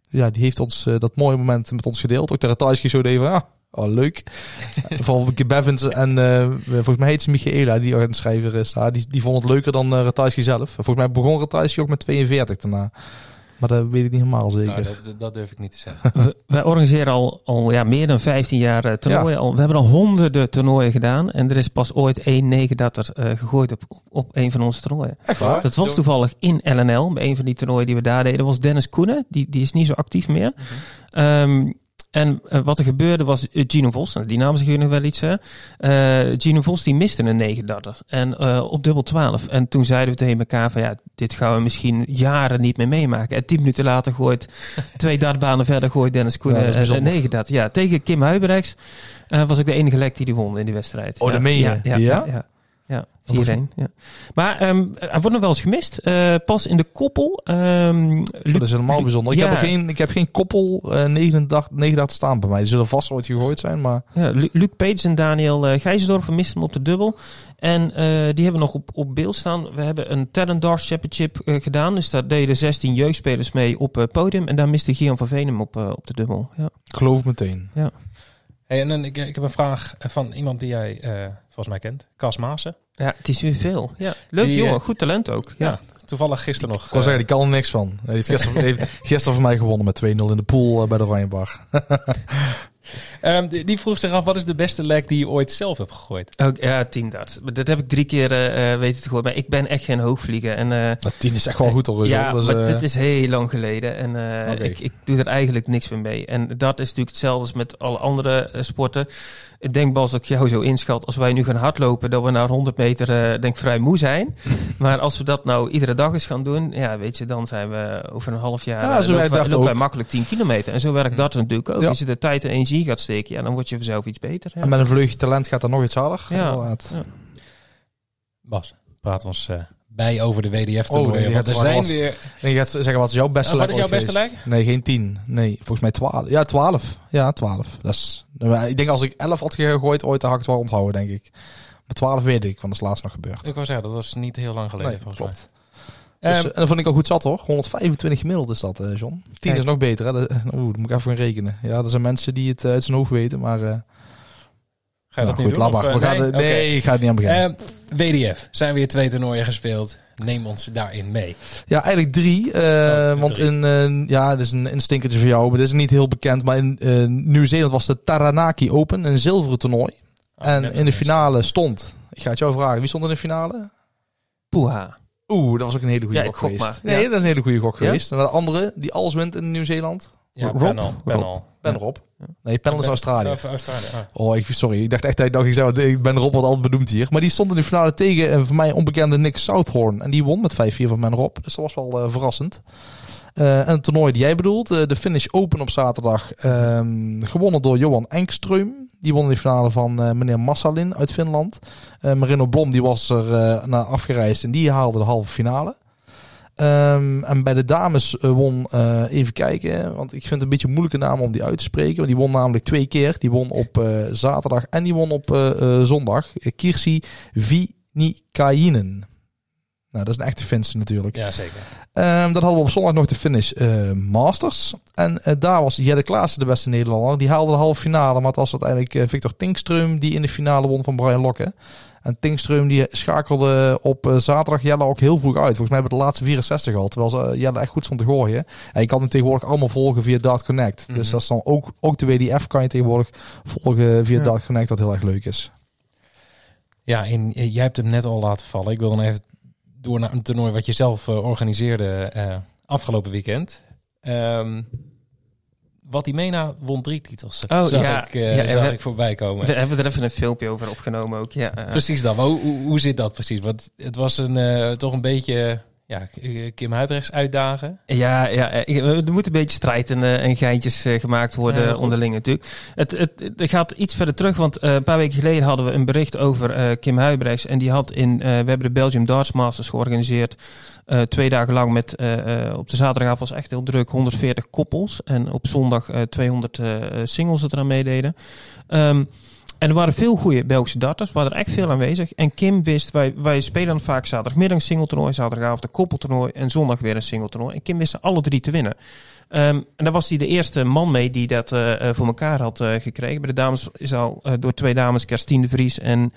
ja, die heeft ons dat mooie moment met ons gedeeld. Ook de Ratajski zo deed van, ah, oh, leuk. Vooral Bevins en eh, volgens mij heet ze Michaela, die ook een schrijver is. daar. die, die vond het leuker dan uh, Ratajski zelf. Volgens mij begon Ratajski ook met 42 daarna. Maar dat weet ik niet helemaal zeker. Nou, dat, dat durf ik niet te zeggen. We- Wij organiseren al, al ja, meer dan 15 jaar eh, toernooien. Al, we hebben al honderden toernooien gedaan. En er is pas ooit één 39 eh gegooid op, op, een van onze toernooien. Echt waar? Dat was toevallig in LNL. Bij een van die toernooien die we daar deden was Dennis Koenen. Die, die is niet zo actief meer. Ehm, en eh, wat er gebeurde was eh, Gino Vos. Nou, die naam zeggen nog wel iets. Hè? Eh, Gino Vos die miste een 39. En eh, op dubbel 12. En toen zeiden we tegen elkaar van ja, dit gaan we misschien jaren niet meer meemaken. En tien minuten later gooit twee dartbanen verder gooit Dennis Koenen Ja, eh, een bijzonder. 39. Ja, tegen Kim Huibrechts eh, was ik de enige lek die die won in die wedstrijd. Oh, ja, dat meen je? Ja, ja, Ja? Ja. ja. Ja, volgens 4-1. Ja. Maar ehm hij wordt nog wel eens gemist. Eh, pas in de koppel. ehm Dat is helemaal Luc- bijzonder. Ik, ja. heb er geen, ik heb geen koppel eh 89, 89 staan bij mij. Die zullen vast ooit gegooid zijn, maar... Ja, Lu- Luc Peters en Daniel uh, Gijzendorf misten hem op de dubbel. En eh, die hebben we nog op, op beeld staan. We hebben een Talent Darts Championship eh, gedaan. Dus daar deden 16 jeugdspelers mee op het podium. En daar miste Gian van Veen hem op, eh, op de dubbel. Ja. Ik geloof meteen. Hey, en dan, ik, ik heb een vraag van iemand die jij eh, volgens mij kent. Cas Maassen. ja, het is weer veel. Ja. Leuk Die, jongen, eh, goed talent ook. Ja. Ja. Toevallig gisteren nog. Ik wil eh, zeggen, die kan er niks van. Hij heeft gisteren, heeft gisteren van mij gewonnen met 2-0 in de pool eh, bij de Oranjebar. ehm, die, die vroeg zich af, wat is de beste leg die je ooit zelf hebt gegooid? Ook, ja, 10 darts. Maar Dat heb ik drie keer weten te gooien. Maar ik ben echt geen hoogvlieger. En, eh, Dat 10 is echt wel goed hoor. Ja, dus, maar dit is heel lang geleden en eh, ik, ik doe er eigenlijk niks meer mee. En dat is natuurlijk hetzelfde als met alle andere sporten. Ik denk Bas, dat ik jou zo inschat, als wij nu gaan hardlopen, dat we na 100 meter eh, denk ik vrij moe zijn. maar als we dat nou iedere dag eens gaan doen, ja, weet je, dan zijn we over een half jaar Ja, eh, zo lopen, wij, dat lopen wij ook. makkelijk 10 kilometer. En zo werkt dat natuurlijk ook. Ja. Als je de tijd en energie gaat steken, ja, dan word je vanzelf iets beter. Ja. En met een vleugje talent gaat dat nog iets harder. Ja. Bas, praat ons eh, bij over de Oh, WDF-toernooien. die want er zijn was- weer... En je gaat zeggen, wat is jouw beste Oh, wat leg is jouw beste geweest? Nee, geen 10. Nee, volgens mij 12. Ja, 12. Ja, 12. Dat is, ik denk als ik 11 had gegooid ooit, dan had ik het wel onthouden, denk ik. Maar 12 weet ik, want dat is laatst nog gebeurd. Ik wou zeggen, dat was niet heel lang geleden Nee, volgens klopt. mij. Dus, Ehm, eh, en dat vond ik ook goed zat hoor. 125 gemiddeld is dat, eh, John. 10 Kijk. is nog beter, hè. Oeh, dat moet ik even gaan rekenen. Ja, er zijn mensen die het eh, uit zijn hoofd weten, maar... Ga je Nou, dat goed, doen? laat of, maar. We eh, gaan nee, ik ga het niet aan beginnen. Ehm, WDF, zijn weer twee toernooien gespeeld. Neem ons daarin mee. Ja, eigenlijk drie. eh, Oh, want drie. in, eh, ja, dat is een, een stinkertje voor jou, maar dit is niet heel bekend. Maar in eh, Nieuw-Zeeland was de Taranaki Open, een zilveren toernooi. Oh, en in de finale stond, ik ga het jou vragen, wie stond in de finale? Poeha. Oeh, dat was ook een hele goede Ja, gok geweest. maar. Nee, Ja. dat is een hele goede gok Ja? geweest. En de andere, die alles wint in Nieuw-Zeeland? Ja, Rob? Rob. panel. Ben Ja. Rob. Nee, Panel is Australië. Of Australië. ah. Oh, ik, sorry. Ik dacht echt dat ik ik ben Rob wat altijd bedoemd hier. Maar die stond in de finale tegen een voor mij onbekende Nick Southorn. En die won met 5-4 van Ben Rob. Dus dat was wel eh, verrassend. Eh, en het toernooi die jij bedoelt, eh, de Finish Open op zaterdag, ehm, gewonnen door Johan Engström. Die won in de finale van meneer Massalin uit Finland. Marino Blom die was er naar afgereisd en die haalde de halve finale. Ehm, en bij de dames eh, won, eh, even kijken, want ik vind het een beetje een moeilijke naam om die uit te spreken. Want die won namelijk twee keer. Die won op eh, zaterdag en die won op eh, zondag. Kirsi Vinikainen. Nou, dat is een echte Finse natuurlijk. Ja, zeker. Ehm, dan hadden we op zondag nog de finish Masters. En daar was Jelle Klaassen de beste Nederlander. Die haalde de halve finale. Maar het was uiteindelijk Victor Tinkström die in de finale won van Brian Lokke. En Tinkström die schakelde op eh, zaterdag Jelle ook heel vroeg uit. Volgens mij hebben we de laatste 64 al. Terwijl ze, eh, Jelle echt goed stond te gooien. En je kan hem tegenwoordig allemaal volgen via Dart Connect. Mhm. Dus dat is dan ook, ook de WDF kan je tegenwoordig volgen via Ja. Dart Connect. Wat heel erg leuk is. Ja, en eh, jij hebt hem net al laten vallen. Ik wil dan even door naar een toernooi wat je zelf organiseerde afgelopen weekend. Ehm Watimena won drie titels. Oh, zag ja. ik, Ja, zag we- ik voorbij komen. We hebben er even een filmpje over opgenomen ook. Ja. Precies dat. Hoe, hoe zit dat precies? Want het was een, eh, toch een beetje ja, eh, Kim Huibrechts uitdagen. Ja, ja, eh, er moet een beetje strijd en, eh, en geintjes eh, gemaakt worden Ja, onderling natuurlijk. Het, het, het gaat iets verder terug, want eh, een paar weken geleden hadden we een bericht over eh, Kim Huibrechts. En die had in, eh, we hebben de Belgium Darts Masters georganiseerd. eh, twee dagen lang met, eh, eh, op de zaterdagavond was echt heel druk, 140 koppels. En op zondag eh, 200 eh, singles dat eraan meededen. Ehm, en er waren veel goede Belgische darters, waren er echt veel aanwezig. En Kim wist, wij, wij spelen vaak zaterdagmiddag een singeltoernooi, zaterdagavond een koppeltoernooi en zondag weer een singeltoernooi. En Kim wist ze alle drie te winnen. Ehm, en daar was hij de eerste man mee die dat eh, eh, voor elkaar had eh, gekregen. Bij de dames is al door twee dames, Kerstien de Vries en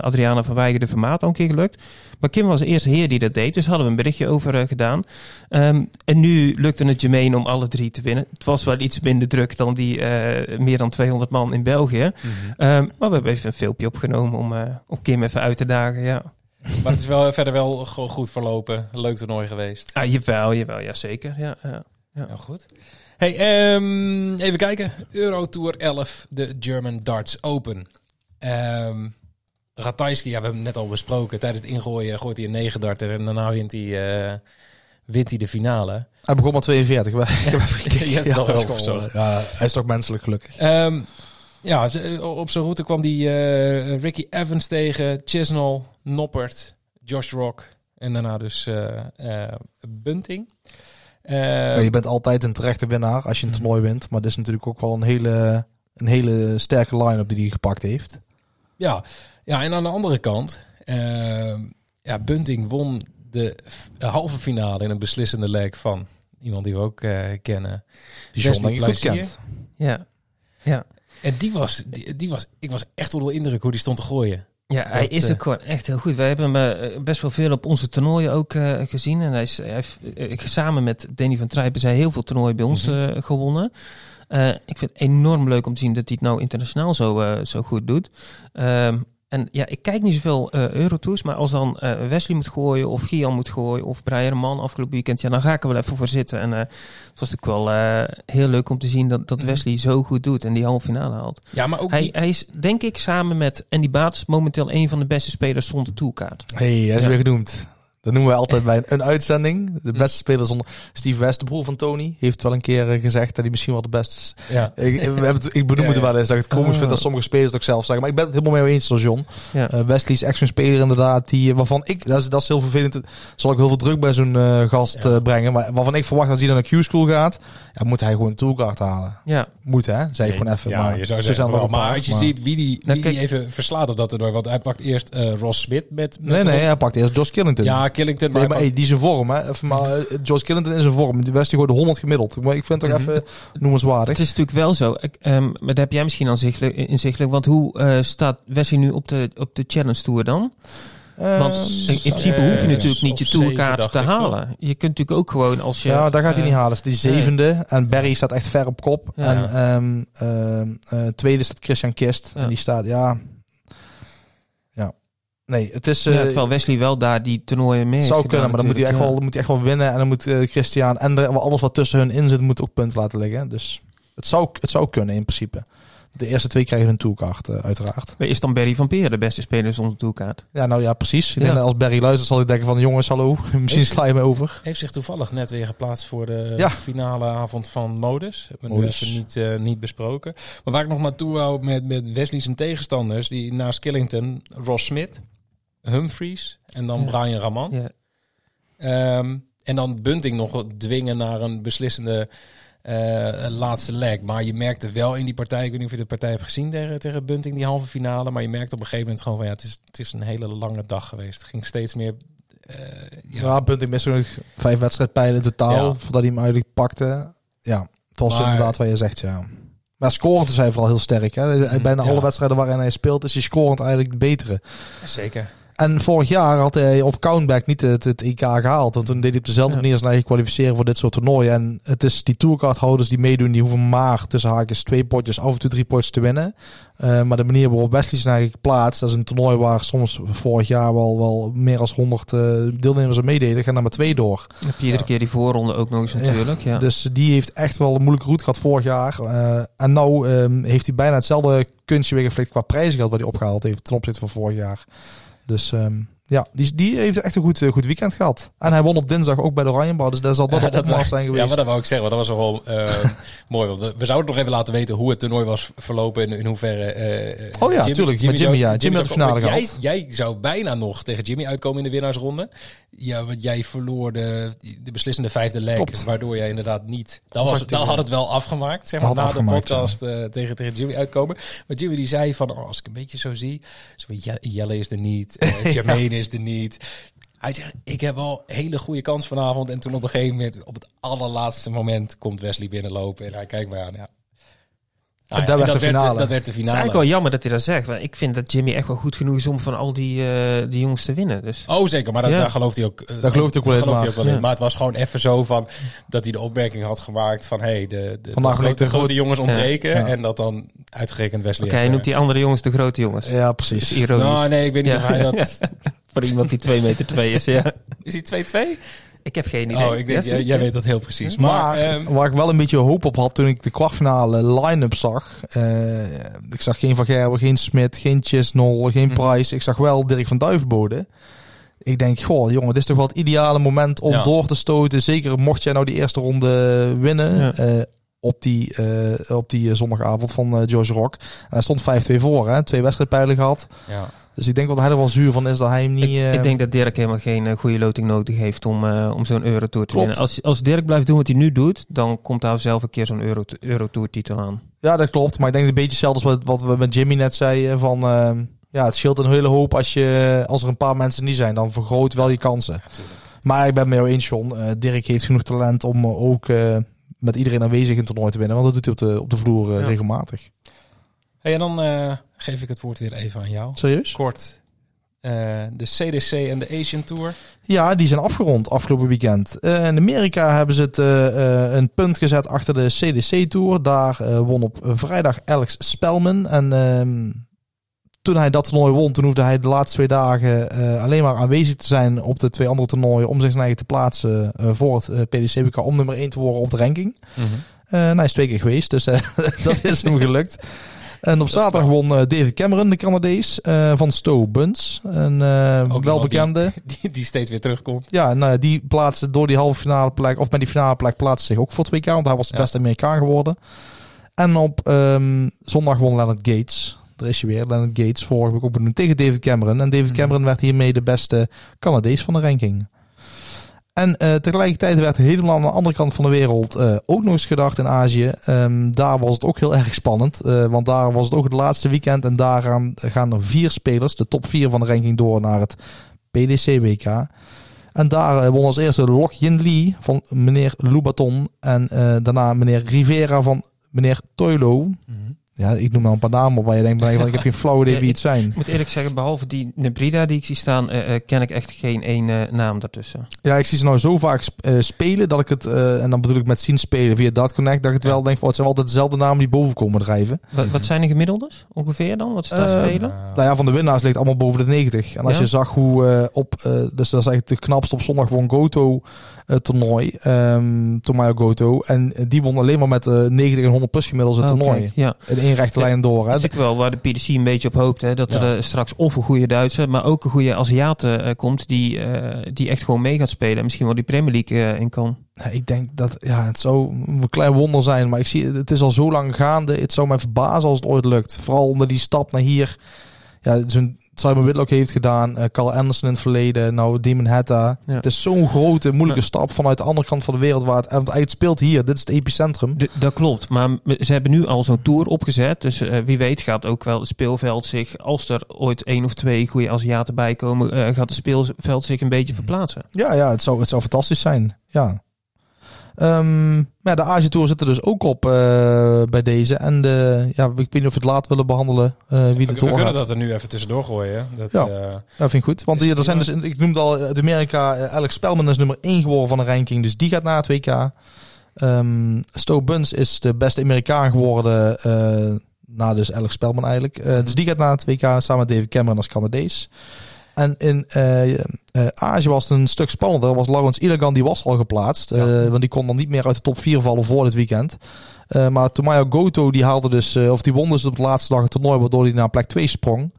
Adriana van Weijer de Vermaat al een keer gelukt. Maar Kim was de eerste heer die dat deed, dus hadden we een berichtje over gedaan. Ehm, en nu lukte het Jermaine om alle drie te winnen. Het was wel iets minder druk dan die meer dan 200 man in België. Ehm, maar we hebben even een filmpje opgenomen om, om Kim even uit te dagen, ja. Maar het is wel verder wel goed verlopen. Leuk toernooi geweest. Ah, jawel, jawel, ja zeker. Ja, ja. Nou goed. Hey, ehm, even kijken. Eurotour 11, de German Darts Open. Ehm Ratajski, ja, we hebben het net al besproken. Tijdens het ingooien gooit hij een 9 darter en daarna wint hij, eh, wint hij de finale. Hij begon met 42. Ik heb even al dat is opgezocht. gewoon, Ja, hij is toch menselijk gelukkig. Ehm, ja, ze- op zijn route kwam die eh, Ricky Evans tegen, Chisnell, Noppert, Josh Rock en daarna dus eh, eh, Bunting. Ehm, Ja, je bent altijd een terechte winnaar als je een toernooi wint. Maar dit is natuurlijk ook wel een hele, een hele sterke line-up die hij gepakt heeft. Ja, ja, en aan de andere kant, ehm, ja, Bunting won de halve finale in een beslissende leg van iemand die we ook eh, kennen. Die John Wesley denk ik goed kent. ja. ja. En die was, die, die was, ik was echt onder de indruk hoe die stond te gooien. Ja, hij Dat, is eh, ook gewoon echt heel goed. Wij hebben hem eh, best wel veel op onze toernooien ook eh, gezien. En hij, is, hij heeft samen met Danny van Trijpen zijn heel veel toernooien bij ons Mhm. gewonnen. Ik vind het enorm leuk om te zien dat hij het nou internationaal zo, zo goed doet. Ehm, en ja, ik kijk niet zoveel eh Eurotours, maar als dan eh, Wesley moet gooien of Gian moet gooien of Brian Man afgelopen weekend, ja, dan ga ik er wel even voor zitten. En eh, het was natuurlijk wel eh, heel leuk om te zien dat, dat Mhm. Wesley zo goed doet en die halve finale haalt. Ja, maar ook Hij, die, hij is, denk ik, samen met Andy Baats momenteel een van de beste spelers zonder toolkaart. hey, hij is Ja. weer genoemd. Dat noemen wij altijd bij een, een uitzending. De beste speler zonder... Steve West, de broer van Tony, heeft wel een keer eh, gezegd dat hij misschien wel de beste is. ja. Ik, we hebben het, ik benoem Ja, het wel eens dat ik het komisch Oh. vind dat sommige spelers het ook zelf zeggen. Maar ik ben het helemaal mee eens, zoals John. Ja. Eh, Wesley is echt zo'n speler inderdaad, die, eh, waarvan ik, dat is, dat is heel vervelend, zal ik heel veel druk bij zo'n gast Ja. brengen. Maar waarvan ik verwacht als hij dan naar Q-school gaat, ja, moet hij gewoon een toolkaart halen. Ja, Moet hè, zeg ik gewoon even. Ja, maar je zou ze zeggen wel, maar als je maar- ziet wie die, Nou, wie die even verslaat op dat toernooi. Want hij pakt eerst Ross Smith met... met Nee, nee, hij pakt eerst Josh Killington. Ja, Killington... Nee, maar hey, die is in vorm, hè. Even maar, eh, George Killington is in vorm. Die Wesley gooide 100 gemiddeld. Maar ik vind het toch Mhm. even noemenswaardig. Het is natuurlijk wel zo. Ik, ehm, maar dat heb jij misschien al zichtelijk, inzichtelijk. Want hoe eh, staat Wesley nu op de, op de Challenge Tour dan? Want Eh, in, in principe hoef je natuurlijk niet je tourkaart te halen. Je kunt natuurlijk ook gewoon als je... ja, daar gaat hij niet halen. Die zevende. En Barry staat echt ver op kop. Ja. En ehm, ehm, eh, tweede staat Christian Kist. Ja. En die staat. Ja. Nee, het is... eh, ja, terwijl Wesley wel daar die toernooien mee zou kunnen, maar dan moet hij echt, wel, moet hij echt wel winnen. En dan moet eh, Christian en de, alles wat tussen hun in zit, moet ook punten laten liggen. Dus het zou, het zou kunnen in principe. De eerste twee krijgen een toolkaart, eh, uiteraard. ja. Is dan Barry van Peer de beste speler zonder tourkaart? Ja, nou ja, precies. Ik Ja. denk dat als Barry luistert, zal ik denken van... Jongens, hallo, misschien sla je me over. Heeft zich toevallig net weer geplaatst voor de Ja. finale avond van Modus. Hebben we Modus. even niet, eh, niet besproken. Maar waar ik nog naartoe wou met, met Wesley zijn tegenstanders, die naast Killington, Ross Smith, Humphries en dan Ja. Brian Raman. Ja. Ehm, en dan Bunting nog dwingen naar een beslissende eh, laatste leg. Maar je merkte wel in die partij, ik weet niet of je de partij hebt gezien tegen, tegen Bunting, die halve finale. Maar je merkte op een gegeven moment gewoon van ja, het is, het is een hele lange dag geweest. Het ging steeds meer. eh, Ja, ja, punt. Ik mis nog vijf wedstrijdpijlen in totaal. Ja. Voordat hij hem eigenlijk pakte. Ja, het was Maar- inderdaad wat je zegt, ja. Maar scorend is hij vooral heel sterk. Hè? Mhm, Bijna ja. alle wedstrijden waarin hij speelt, is hij scorend eigenlijk de betere. zeker. En vorig jaar had hij op Countback niet het, het EK gehaald. Want toen deed hij op dezelfde manier als hij kwalificeren voor dit soort toernooien. En het is die tourcardhouders die meedoen, die hoeven maar tussen haakjes twee potjes, af en toe drie potjes te winnen. Eh, maar de manier waarop Wesley zijn eigenlijk plaatst, dat is een toernooi waar soms vorig jaar wel, wel meer dan 100 eh, deelnemers aan meededen. Gaan er maar twee door. Dan heb je iedere keer die voorronde ook nog eens natuurlijk. Ja. Dus die heeft echt wel een moeilijke route gehad vorig jaar. Eh, en nou ehm, heeft hij bijna hetzelfde kunstje weer geflikt qua prijzengeld wat hij opgehaald heeft ten opzichte van vorig jaar. Dus ehm, ja, die, die heeft echt een goed, eh, goed weekend gehad. En hij won op dinsdag ook bij de Oranjebouw. Dus daar zal dat Ja, op opmars zijn geweest. Ja, maar dat wou ik zeggen. Want dat was wel eh, mooi. Want we, zouden nog even laten weten hoe het toernooi was verlopen. En in hoeverre... eh, Oh ja, tuurlijk, met Jimmy, ja. Jimmy had de finale jij, gehad. jij zou bijna nog tegen Jimmy uitkomen in de winnaarsronde. Ja, want jij verloor de, de beslissende vijfde leg. Klopt. Waardoor jij inderdaad niet... Dan, Was tegen- had het wel afgemaakt, zeg maar, na afgemaakt, de podcast tegen, tegen Jimmy uitkomen. Maar Jimmy die zei van, oh, als ik een beetje zo zie... Zo, Jelle is er niet, eh Is er niet... Hij zegt, ik heb wel een hele goede kans vanavond. En toen op een gegeven moment, op het allerlaatste moment, komt Wesley binnenlopen. En hij kijkt mij aan. Ja. Nou ja, dat werd de werd finale. dat werd de Het is finale. eigenlijk wel jammer dat hij dat zegt. Want ik vind dat Jimmy echt wel goed genoeg is om van al die, eh, die jongens te winnen. Dus Oh, zeker. Maar dat, Ja. daar gelooft hij ook. Daar gelooft hij ook wel gelooft hij maar- ook wel in. Maar het was gewoon even zo van dat hij de opmerking had gemaakt van hey, de, de, Vandaag de, grote, de grote jongens ontbreken. Ja. En dat dan uitgerekend Wesley. oké, hij noemt die andere jongens de grote jongens. Ja, precies. is ironisch. Nou, nee, ik weet niet Ja. of hij dat. Voor iemand die 2 meter 2 is, ja. Is hij 2-2? Ik heb geen idee. Oh, ik denk, Ja, jij, weet dat heel precies. Maar, Maar ehm, waar ik wel een beetje hoop op had toen ik de kwartfinale line-up zag. eh, ik zag geen Van Gerwen, geen Smit, geen Chisnall, geen Mhm. Price. Ik zag wel Dirk van Duivenbode. Ik denk, goh jongen, dit is toch wel het ideale moment om Ja. door te stoten. Zeker mocht jij nou die eerste ronde winnen. Ja. eh, op die, eh, op die zondagavond van George Rock. En hij stond 5-2 voor, hè? twee wedstrijdpijlen gehad. ja. Dus ik denk dat hij er wel zuur van is dat hij hem niet... Ik, eh, ik denk dat Dirk helemaal geen eh, goede loting nodig heeft om, eh, om zo'n Eurotour te winnen. Als, als Dirk blijft doen wat hij nu doet, dan komt daar zelf een keer zo'n Euro, Eurotour titel aan. Ja, dat klopt. Maar ik denk een beetje hetzelfde als wat, wat we met Jimmy net zeiden. Van, ehm, ja, het scheelt een hele hoop als, je, als er een paar mensen niet zijn. Dan vergroot wel je kansen. Natuurlijk. Maar ik ben met jou eens, John. Eh, Dirk heeft genoeg talent om eh, ook eh, met iedereen aanwezig een toernooi te winnen. Want dat doet hij op de, op de vloer eh, Ja. regelmatig. Hey, en dan eh, geef ik het woord weer even aan jou. Serieus? Kort. eh, de CDC en de Asian Tour. Ja, die zijn afgerond afgelopen weekend. Eh, in Amerika hebben ze het, eh, een punt gezet achter de CDC-tour. Daar eh, won op vrijdag Alex Spelman. En ehm, toen hij dat toernooi won, toen hoefde hij de laatste twee dagen alleen maar aanwezig te zijn op de twee andere toernooien. Om zich eigen te plaatsen voor het PDC-WK om nummer 1 te worden op de ranking. En hij is twee keer geweest, dus dat is hem gelukt. En op zaterdag won eh, David Cameron, de Canadees, eh, van Stowe Buns. Een eh welbekende. Die, die steeds weer terugkomt. Ja, nou ja, die plaatste door die halve finale plek, of met die finale plek, plaatste zich ook voor 2K, want hij was de beste Amerikaan geworden. En op ehm, zondag won Leonard Gates. Daar is je weer, Leonard Gates, vorige week ook benoemd tegen David Cameron. En David Mhm. Cameron werd hiermee de beste Canadees van de ranking. En eh, tegelijkertijd werd helemaal aan de andere kant van de wereld eh, ook nog eens gedacht in Azië. Ehm, daar was het ook heel erg spannend, eh, want daar was het ook het laatste weekend. En daar gaan, er vier spelers, de top vier van de ranking, door naar het PDC-WK. En daar won als eerste Lok Yin Lee van meneer Loubaton. En daarna meneer Rivera van meneer Toilo. Ja, ik noem maar een paar namen op waar je denkt, maar ik heb geen flauw idee wie het zijn. Ik moet eerlijk zeggen, behalve die Nebrida die ik zie staan, eh, eh, ken ik echt geen één eh, naam daartussen. Ja, ik zie ze nou zo vaak sp- spelen dat ik het, en dan bedoel ik met zien spelen via Dat Connect, dat ik het wel denk van, oh, het zijn altijd dezelfde namen die boven komen drijven. Wat, wat zijn de gemiddeldes ongeveer dan, wat ze daar spelen? Nou ja, van de winnaars ligt allemaal boven de 90. En als Ja? je zag hoe op, dus dat is eigenlijk de knapste op zondag won Goto toernooi, ehm Tomayo Goto. En die won alleen maar met eh 90 en 100 plus gemiddeld het Oh, toernooi. ja. In één rechte lijn door. Hè. Dat is natuurlijk wel waar de PDC een beetje op hoopt. Hè? Dat er eh, straks of een goede Duitser, maar ook een goede Aziat eh, komt die, eh, die echt gewoon mee gaat spelen. En misschien wel die Premier League in kan. Ik denk dat ja, het zou een klein wonder zijn, maar ik zie het is al zo lang gaande. Het zou mij verbazen als het ooit lukt. Vooral onder die stap naar hier. Ja, zo'n Simon Whitlock heeft gedaan, eh, Carl Anderson in het verleden, nou Demon Hetta. Ja. Het is zo'n grote, moeilijke Ja. stap vanuit de andere kant van de wereld waar het, want speelt hier. Dit is het epicentrum. Dat klopt, maar ze hebben nu al zo'n tour opgezet. Dus eh, wie weet gaat ook wel het speelveld zich, als er ooit één of twee goede Aziaten bij komen, eh, gaat het speelveld zich een beetje verplaatsen. Ja, ja, het zou, het zou fantastisch zijn. Ja. Ehm, maar ja, de Azië Tour zit er dus ook op eh, bij deze. En de, ja, ik weet niet of we het laat willen behandelen eh, wie We, we kunnen dat er nu even tussendoor gooien. Dat, Ja. eh, Ja, vind ik goed. Want hier, er zijn dus, ik noemde al uit Amerika, Alex Spelman is nummer 1 geworden van de ranking. Dus die gaat naar het WK. Ehm Stowe Buns is de beste Amerikaan geworden. na dus Alex Spelman eigenlijk. Dus die gaat naar het WK samen met David Cameron als Canadees. En in eh, Azië was het een stuk spannender. Was Laurens Ilagan, die was al geplaatst. eh, Ja. want die kon dan niet meer uit de top 4 vallen voor dit weekend. Maar Tomayo Goto, die haalde dus, of die won dus op de laatste dag het toernooi, waardoor hij naar plek 2 sprong.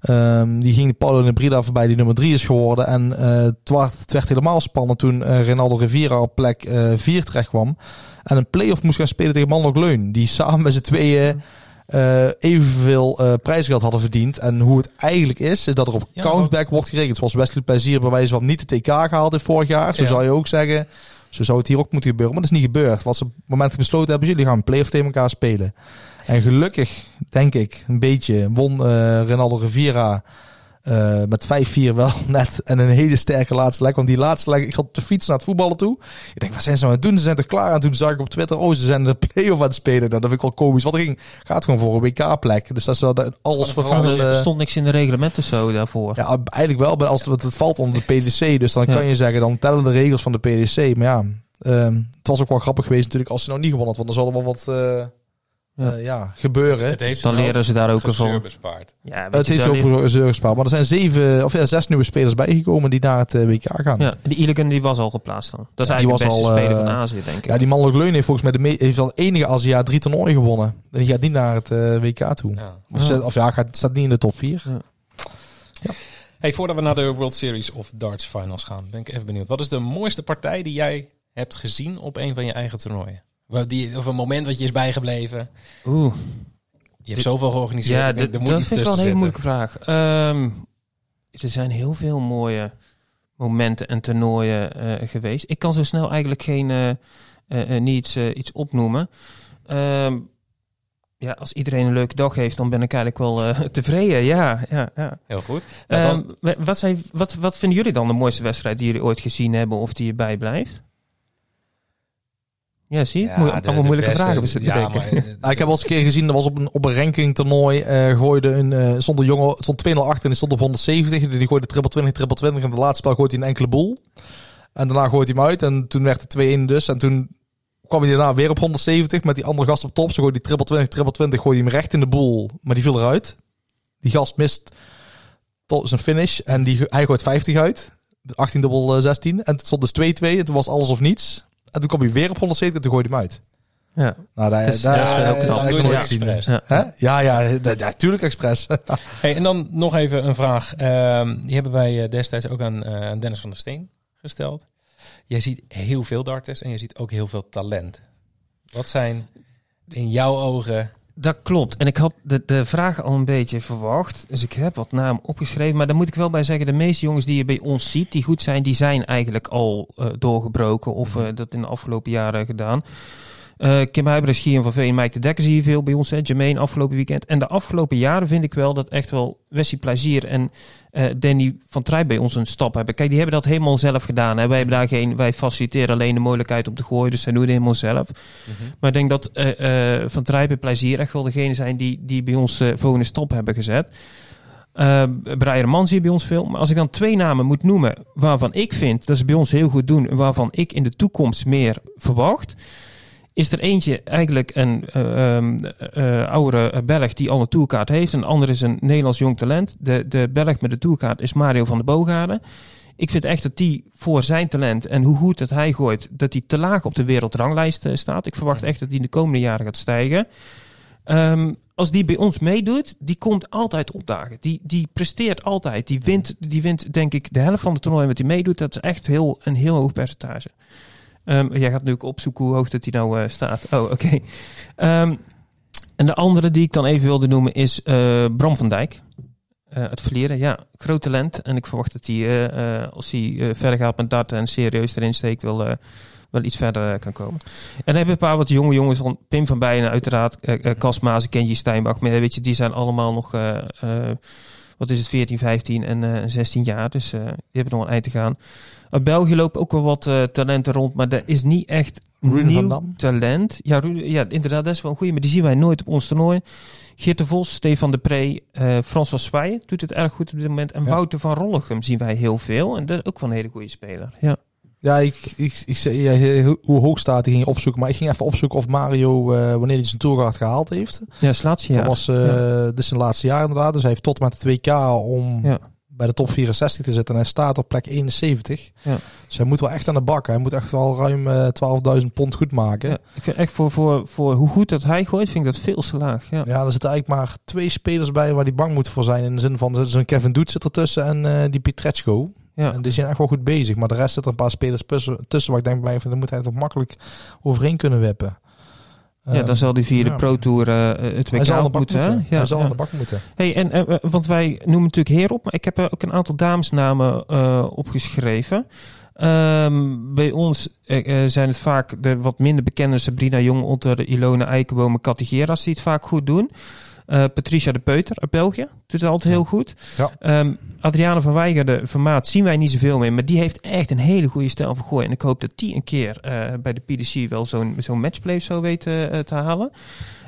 Ehm, die ging Paulo Nebrida voorbij, die nummer 3 is geworden. En het, werd, helemaal spannend toen eh Ronaldo Rivera op plek 4 terecht kwam. En een play-off moest gaan spelen tegen Manlok Leun. Die samen met z'n tweeën eh, evenveel eh prijsgeld hadden verdiend. En hoe het eigenlijk is, is dat er op Ja, countback wordt gerekend. Zoals Wesley Plezier bij wijze van niet de TK gehaald heeft vorig jaar. Zo Ja. zou je ook zeggen. Zo zou het hier ook moeten gebeuren. Maar dat is niet gebeurd. Wat ze op het moment besloten hebben, is, jullie gaan een play-off tegen elkaar spelen. En gelukkig, denk ik, een beetje, won eh Ronaldo Rivera eh, met 5-4 wel net. En een hele sterke laatste leg. Want die laatste leg, ik zat op de fiets naar het voetballen toe. Ik denk, wat zijn ze nou aan het doen? Ze zijn toch klaar? En toen zag ik op Twitter, oh, ze zijn de play-off aan het spelen. Nou, dat vind ik wel komisch. Want er ging, gaat gewoon voor een WK-plek. Dus dat is wel de- alles een Er stond niks in de reglementen zo daarvoor. Ja, eigenlijk wel, maar als het, het valt onder de PDC. Dus dan Ja. kan je zeggen, dan tellen de regels van de PDC. Maar ja, ehm, het was ook wel grappig geweest natuurlijk als ze nou niet gewonnen had. Want dan zal er wel wat eh, Ja. eh, ja, gebeuren. het heeft Dan een leren ze daar ook van. bespaard. Ja, Het is ook een zeur gespaard. Maar er zijn zeven, of ja, zes nieuwe spelers bijgekomen die naar het eh, WK gaan. Ja, Ja, die Iligan die was al geplaatst dan. Dat is Ja, die eigenlijk de was beste al, speler eh, van Azië, denk ik. die mannelijk leun heeft volgens mij de me- heeft al enige Aziat drie toernooien gewonnen. En die gaat niet naar het WK toe. Ja. Of, Ja. of ja, gaat, staat niet in de top vier. Hey, voordat we naar de World Series of Darts Finals gaan, ben ik even benieuwd. Wat is de mooiste partij die jij hebt gezien op een van je eigen toernooien? Die, of een moment wat je is bijgebleven. Oeh, Je hebt zoveel georganiseerd. ja, denk, dat, dat moet iets vind ik wel een hele moeilijke vraag. Ehm, er zijn heel veel mooie momenten en toernooien eh, geweest. Ik kan zo snel eigenlijk geen niets eh, iets opnoemen. Ehm, ja, als iedereen een leuke dag heeft, dan ben ik eigenlijk wel tevreden. Ja, ja, ja. Heel goed. Nou, dan- Ehm, wa- wat, zijn, wat, wat vinden jullie dan de mooiste wedstrijd die jullie ooit gezien hebben of die je bijblijft? Ja, zie je? Ja, Moe- de- allemaal de moeilijke beste- vragen. We zitten ja, maar, Nou, ik heb wel eens een keer gezien, dat was op een, op een ranking toernooi, eh gooide een, eh stond een jongen, het stond 2-0 achter en die stond op 170. Die gooide triple 20, triple 20 en de laatste spel gooit hij een enkele boel. En daarna gooit hij hem uit en toen werd het 2-1 dus. En toen kwam hij daarna weer op 170 met die andere gast op top. Ze gooide die triple 20, triple 20, gooide hij hem recht in de boel, maar die viel eruit. Die gast mist tot zijn finish en die, hij gooit 50 uit. 18 dubbel eh, 16. En het stond dus 2-2 en toen was alles of niets. En toen kwam hij weer op 170 en toen gooide hij hem uit. Ja. Nou, daar, Dus, daar, ja, daar- daar ik nooit expres. Ja. Hè? Ja, ja, dat- ja, tuurlijk expres. Hey, en dan nog even een vraag. Ehm, die hebben wij eh, destijds ook aan, eh, aan Dennis van der Steen gesteld. Jij ziet heel veel darters en je ziet ook heel veel talent. Wat zijn in jouw ogen... Dat klopt. En ik had de, de vraag al een beetje verwacht. Dus ik heb wat namen opgeschreven. Maar daar moet ik wel bij zeggen, de meeste jongens die je bij ons ziet, die goed zijn, die zijn eigenlijk al eh, doorgebroken of eh, dat in de afgelopen jaren gedaan. Eh, Kim Huibers, Gian van Veen, Mike de Dekker zie je veel bij ons. Hè. Jermaine afgelopen weekend. En de afgelopen jaren vind ik wel dat echt wel Wesley Plezier en eh, Danny van Trijp bij ons een stap hebben. Kijk, die hebben dat helemaal zelf gedaan. Hè. Wij, hebben daar geen, wij faciliteren alleen de mogelijkheid om te gooien. Dus zij doen het helemaal zelf. Maar ik denk dat eh, Van Trijp en Plezier echt wel degene zijn die, die bij ons de volgende stap hebben gezet. Uh, Brian Man zie je bij ons veel. Maar als ik dan twee namen moet noemen waarvan ik vind dat ze bij ons heel goed doen. En waarvan ik in de toekomst meer verwacht. Is er eentje eigenlijk een uh, um, uh, oudere Belg die al een tourkaart heeft. En de andere is een Nederlands jong talent. De, de Belg met de tourkaart is Mario van der Boogaarden. Ik vind echt dat die voor zijn talent en hoe goed dat hij gooit, dat hij te laag op de wereldranglijst uh, staat. Ik verwacht echt dat hij in de komende jaren gaat stijgen. Um, als die bij ons meedoet, die komt altijd opdagen. Die, die presteert altijd. Die wint, die wint, denk ik, de helft van de toernooi wat hij meedoet. Dat is echt heel, een heel hoog percentage. Um, jij gaat nu ook opzoeken hoe hoog dat hij nou uh, staat. Oh, oké. Um, en de andere die ik dan even wilde noemen is uh, Bram van Dijk. Uh, het verleden, ja, groot talent. En ik verwacht dat hij, als hij verder gaat met darten en serieus erin steekt, wel wel iets verder kan komen. En dan heb je een paar wat jonge jongens, van Pim van Bijen uiteraard, Kas Maas, Kenji Steinbach. Maar weet je, die zijn allemaal nog, wat is het, 14, 15 en 16 jaar. Dus die hebben nog een eind te gaan. België lopen ook wel wat talenten rond, maar er is niet echt Rune nieuw talent. Ja, Rune, ja, inderdaad, dat is wel een goede, maar die zien wij nooit op ons toernooi. Geert de Vos, Stefan de Pre, uh, François Zwaai doet het erg goed op dit moment. En ja. Wouter van Rollichem zien wij heel veel. En dat is ook wel een hele goede speler. Ja. Ja, ik, ik, ik zei ja, hoe hoog staat, die ging opzoeken. Maar ik ging even opzoeken of Mario, uh, wanneer hij zijn tourkaart gehaald heeft. Ja, zijn laatste jaar. Dat was, ja. dit is zijn laatste jaar inderdaad. Dus hij heeft tot met de 2K om ja. Bij de top 64 te zitten. En hij staat op plek 71. Ja. Dus hij moet wel echt aan de bak. Hij moet echt al ruim uh, 12.000 pond goed maken. Ja, ik vind echt voor, voor, voor hoe goed dat hij gooit, vind ik dat veel te laag. Ja, ja er zitten eigenlijk maar twee spelers bij waar die bang moet voor zijn. In de zin van, zo'n Kevin Doet zit ertussen en uh, die Pietreczko. Ja. En die zijn echt wel goed bezig. Maar de rest zit er een paar spelers tussen, tussen waar ik denk bij van, dan moet hij toch makkelijk overheen kunnen wippen. Ja, dan zal die via de ja. Pro Tour het WK hij zal aan de bak moeten. moeten. Ja, hij zal aan de bak moeten. Hey, en, uh, want wij noemen natuurlijk Heerop, maar ik heb ook een aantal damesnamen opgeschreven. Um, bij ons uh, zijn het vaak de wat minder bekende Sabrina Jong, Otter, Ilona Eikenboom, Cathy Geras die het vaak goed doen. Uh, Patricia de Peuter uit België doet het altijd heel goed. Ja. Um, Adriane van Weijerde van Maat zien wij niet zoveel mee, maar die heeft echt een hele goede stijl van gooien. En ik hoop dat die een keer uh, bij de PDC wel zo'n zo'n matchplay zou weten uh, te halen.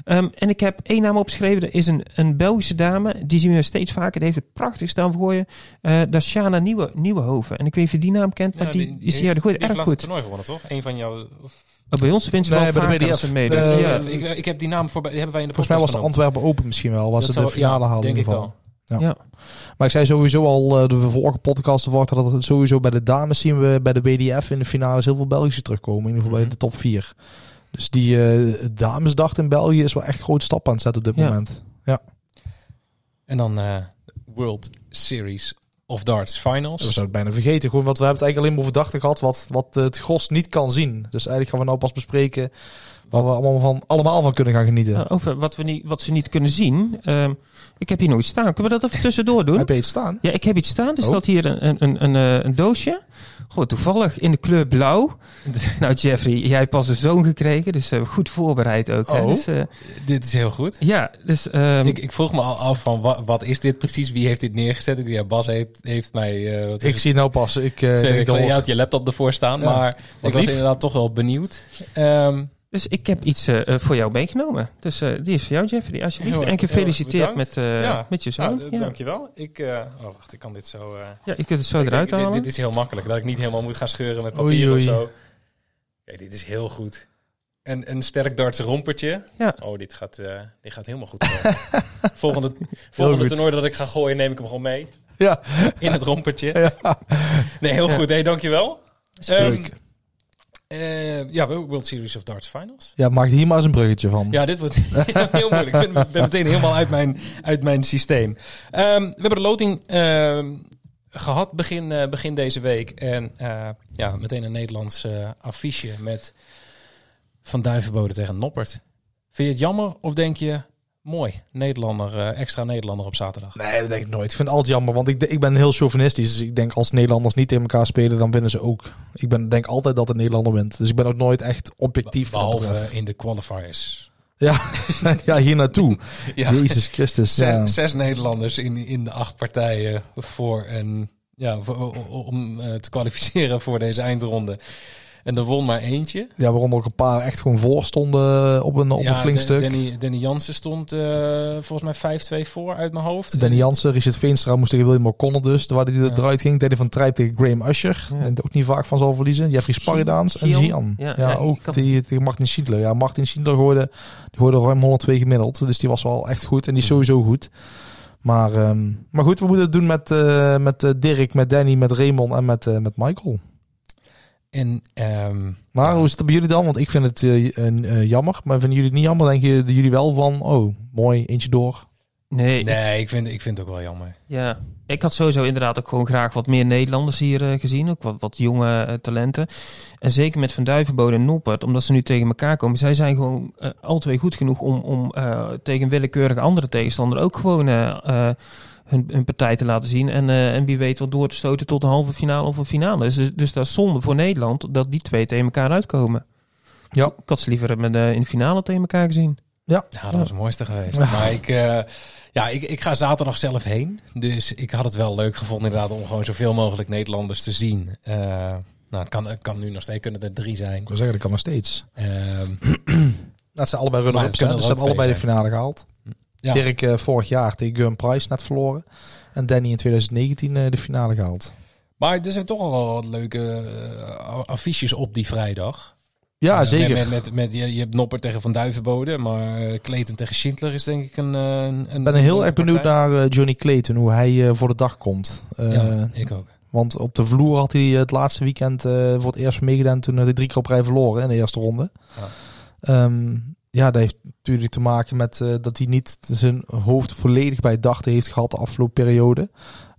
Um, en ik heb één naam opgeschreven, dat is een, een Belgische dame, die zien we steeds vaker, die heeft het prachtig staan van gooien. dat is Shana Nieuwe, Nieuwenhoven. En ik weet niet of je die naam kent, maar ja, die, die is ja, de gooit erg goed. toernooi gewonnen, toch? Een van jouw... bij ons vindt ze nee, wel vaker de als ze meedoet. Uh, ja, ik, ik, heb die naam voorbij. Die hebben wij in de Volgens mij was de Antwerpen Open misschien wel. Was dat het de finale ja, haalde in ieder geval. Ja. Ja. Maar ik zei sowieso al uh, de vorige podcast verwacht dat het sowieso bij de dames zien we bij de WDF in de finales heel veel Belgische terugkomen. In ieder geval Mhm. bij de top 4. Dus die uh, damesdag in België is wel echt een grote stap aan het zetten op dit Ja. moment. En dan eh, World Series of Darts Finals. We zouden het bijna vergeten. Gewoon, want we hebben het eigenlijk alleen maar verdachten gehad wat, wat het gros niet kan zien. Dus eigenlijk gaan we nou pas bespreken waar we allemaal van, allemaal van kunnen gaan genieten. Uh, over wat, we niet, wat ze niet kunnen zien. Uh, ik heb hier nog iets staan. Kunnen we dat even tussendoor doen? Heb je iets staan? Ja, ik heb iets staan. Er Oh. staat hier een, een, een, een, een doosje. Gewoon toevallig in de kleur blauw. nou, Jeffrey, jij hebt pas een zoon gekregen. Dus uh, goed voorbereid ook. Hè? Oh. Dus, uh, Dit is heel goed. ja, dus... Um, Ik, ik vroeg me al af van wat, wat is dit precies? Wie heeft dit neergezet? Ik, ja, Bas heeft, heeft mij... uh, wat Ik zie het nou pas. Ik, uh, Twee weken geleden wordt- had je laptop ervoor staan. Ja. Maar ik was inderdaad toch wel benieuwd. Um, dus ik heb iets uh, voor jou meegenomen. Dus uh, die is voor jou, Jeffrey. Alsjeblieft. Heel En gefeliciteerd met, uh, ja. met je zoon. ja. Dankjewel. Ik, oh, wacht, ik kan dit zo... Ja, je kunt het zo eruit halen. dit is heel makkelijk. Dat ik niet helemaal moet gaan scheuren met papier oei. of zo. Kijk, dit is heel goed. En een sterk darts rompertje. Ja. Oh, dit gaat, dit gaat helemaal goed. volgende volgende toernooi dat ik ga gooien, neem ik hem gewoon mee. Ja, In het rompertje. ja. Nee, heel goed. Hey, dankjewel. Ehm, eh, ja, World Series of Darts Finals. ja, maak hier maar eens een bruggetje van. Ja, dit wordt heel moeilijk. Ik ben, ben meteen helemaal uit mijn, uit mijn systeem. Ehm, we hebben de loting ehm, gehad begin, eh, begin deze week. En eh, ja, meteen een Nederlands affiche met Van Duivenbode tegen Noppert. Vind je het jammer of denk je, mooi. Nederlander, eh, extra Nederlander op zaterdag. Nee, dat denk ik nooit. Ik vind het altijd jammer, want ik, ik ben heel chauvinistisch. Dus ik denk als Nederlanders niet tegen elkaar spelen, dan winnen ze ook. Ik ben, denk altijd dat de Nederlander wint. Dus ik ben ook nooit echt objectief. Behalve in de qualifiers. Ja, ja, hier naartoe. Ja. Jezus Christus. Zes, Ja. zes Nederlanders in, in de acht partijen voor een, ja, voor- om eh, te kwalificeren voor deze eindronde. En er won maar eentje. ja, waaronder ook een paar echt gewoon voor stonden op een, op een flink Dan- stuk. Danny, Danny Jansen stond eh, volgens mij 5-2 voor uit mijn hoofd. Danny Jansen, Richard Veenstra moest tegen William O'Connor dus, waar hij Ja. eruit ging. Danny van Trijp tegen Graham Usher, Ja. en ook niet vaak van zal verliezen. Jeffrey Sparidaans en Gian. Ja, Ja, ja, ook die, tegen Martin Schindler. Ja, Martin Schindler gooide, die gooide ruim 102 gemiddeld, dus die was wel echt goed en die is sowieso goed. Maar, ehm, maar goed, we moeten het doen met, eh, met eh, Dirk, met Danny, met Raymond en met, eh, met Michael. En ehm, Maar Ja. hoe is het bij jullie dan? Want ik vind het eh, een, eh, jammer. Maar vinden jullie het niet jammer? Denken jullie wel van, oh, mooi, eentje door. Nee, nee, ik vind, ik vind het ook wel jammer. Ja, ik had sowieso inderdaad ook gewoon graag wat meer Nederlanders hier eh, gezien. Ook wat, wat jonge eh, talenten. En zeker met Van Duivenbode en Noppert, omdat ze nu tegen elkaar komen. Zij zijn gewoon eh alle twee goed genoeg om, om eh, tegen een willekeurige andere tegenstander ook gewoon eh, eh, hun, hun partij te laten zien. En, eh, en wie weet wat door te stoten tot een halve finale of een finale. Dus, dus dat is zonde voor Nederland dat die twee tegen elkaar uitkomen. Ja. Ik had ze liever met, eh, in de finale tegen elkaar gezien. Ja, dat was het mooiste geweest. Maar ik, eh, ja, ik, ik ga zaterdag zelf heen. Dus ik had het wel leuk gevonden inderdaad om gewoon zoveel mogelijk Nederlanders te zien. Eh, nou, het kan, het kan nu nog steeds, kunnen er drie zijn. Ik wil zeggen, dat kan nog steeds. Ehm, Dat zijn allebei dus ze hebben allebei de finale gehaald. Ja. Dirk eh, vorig jaar tegen Gun Price net verloren. En Danny in 2019 eh, de finale gehaald. Maar er zijn toch al wel wat leuke eh, affiches op die vrijdag. Ja, zeker. Met, met, met, je, je hebt Nopper tegen Van Duivenbode, maar uh, Clayton tegen Schindler is denk ik een. een Ik ben heel erg benieuwd naar Johnny Clayton, hoe hij voor de dag komt. Ja, ik ook. Want op de vloer had hij het laatste weekend voor het eerst meegedaan. Toen had hij drie keer op rij verloren in de eerste ronde. Ja. Ehm, ja, dat heeft natuurlijk te maken met eh, dat hij niet zijn hoofd volledig bij het dachten heeft gehad de afgelopen periode.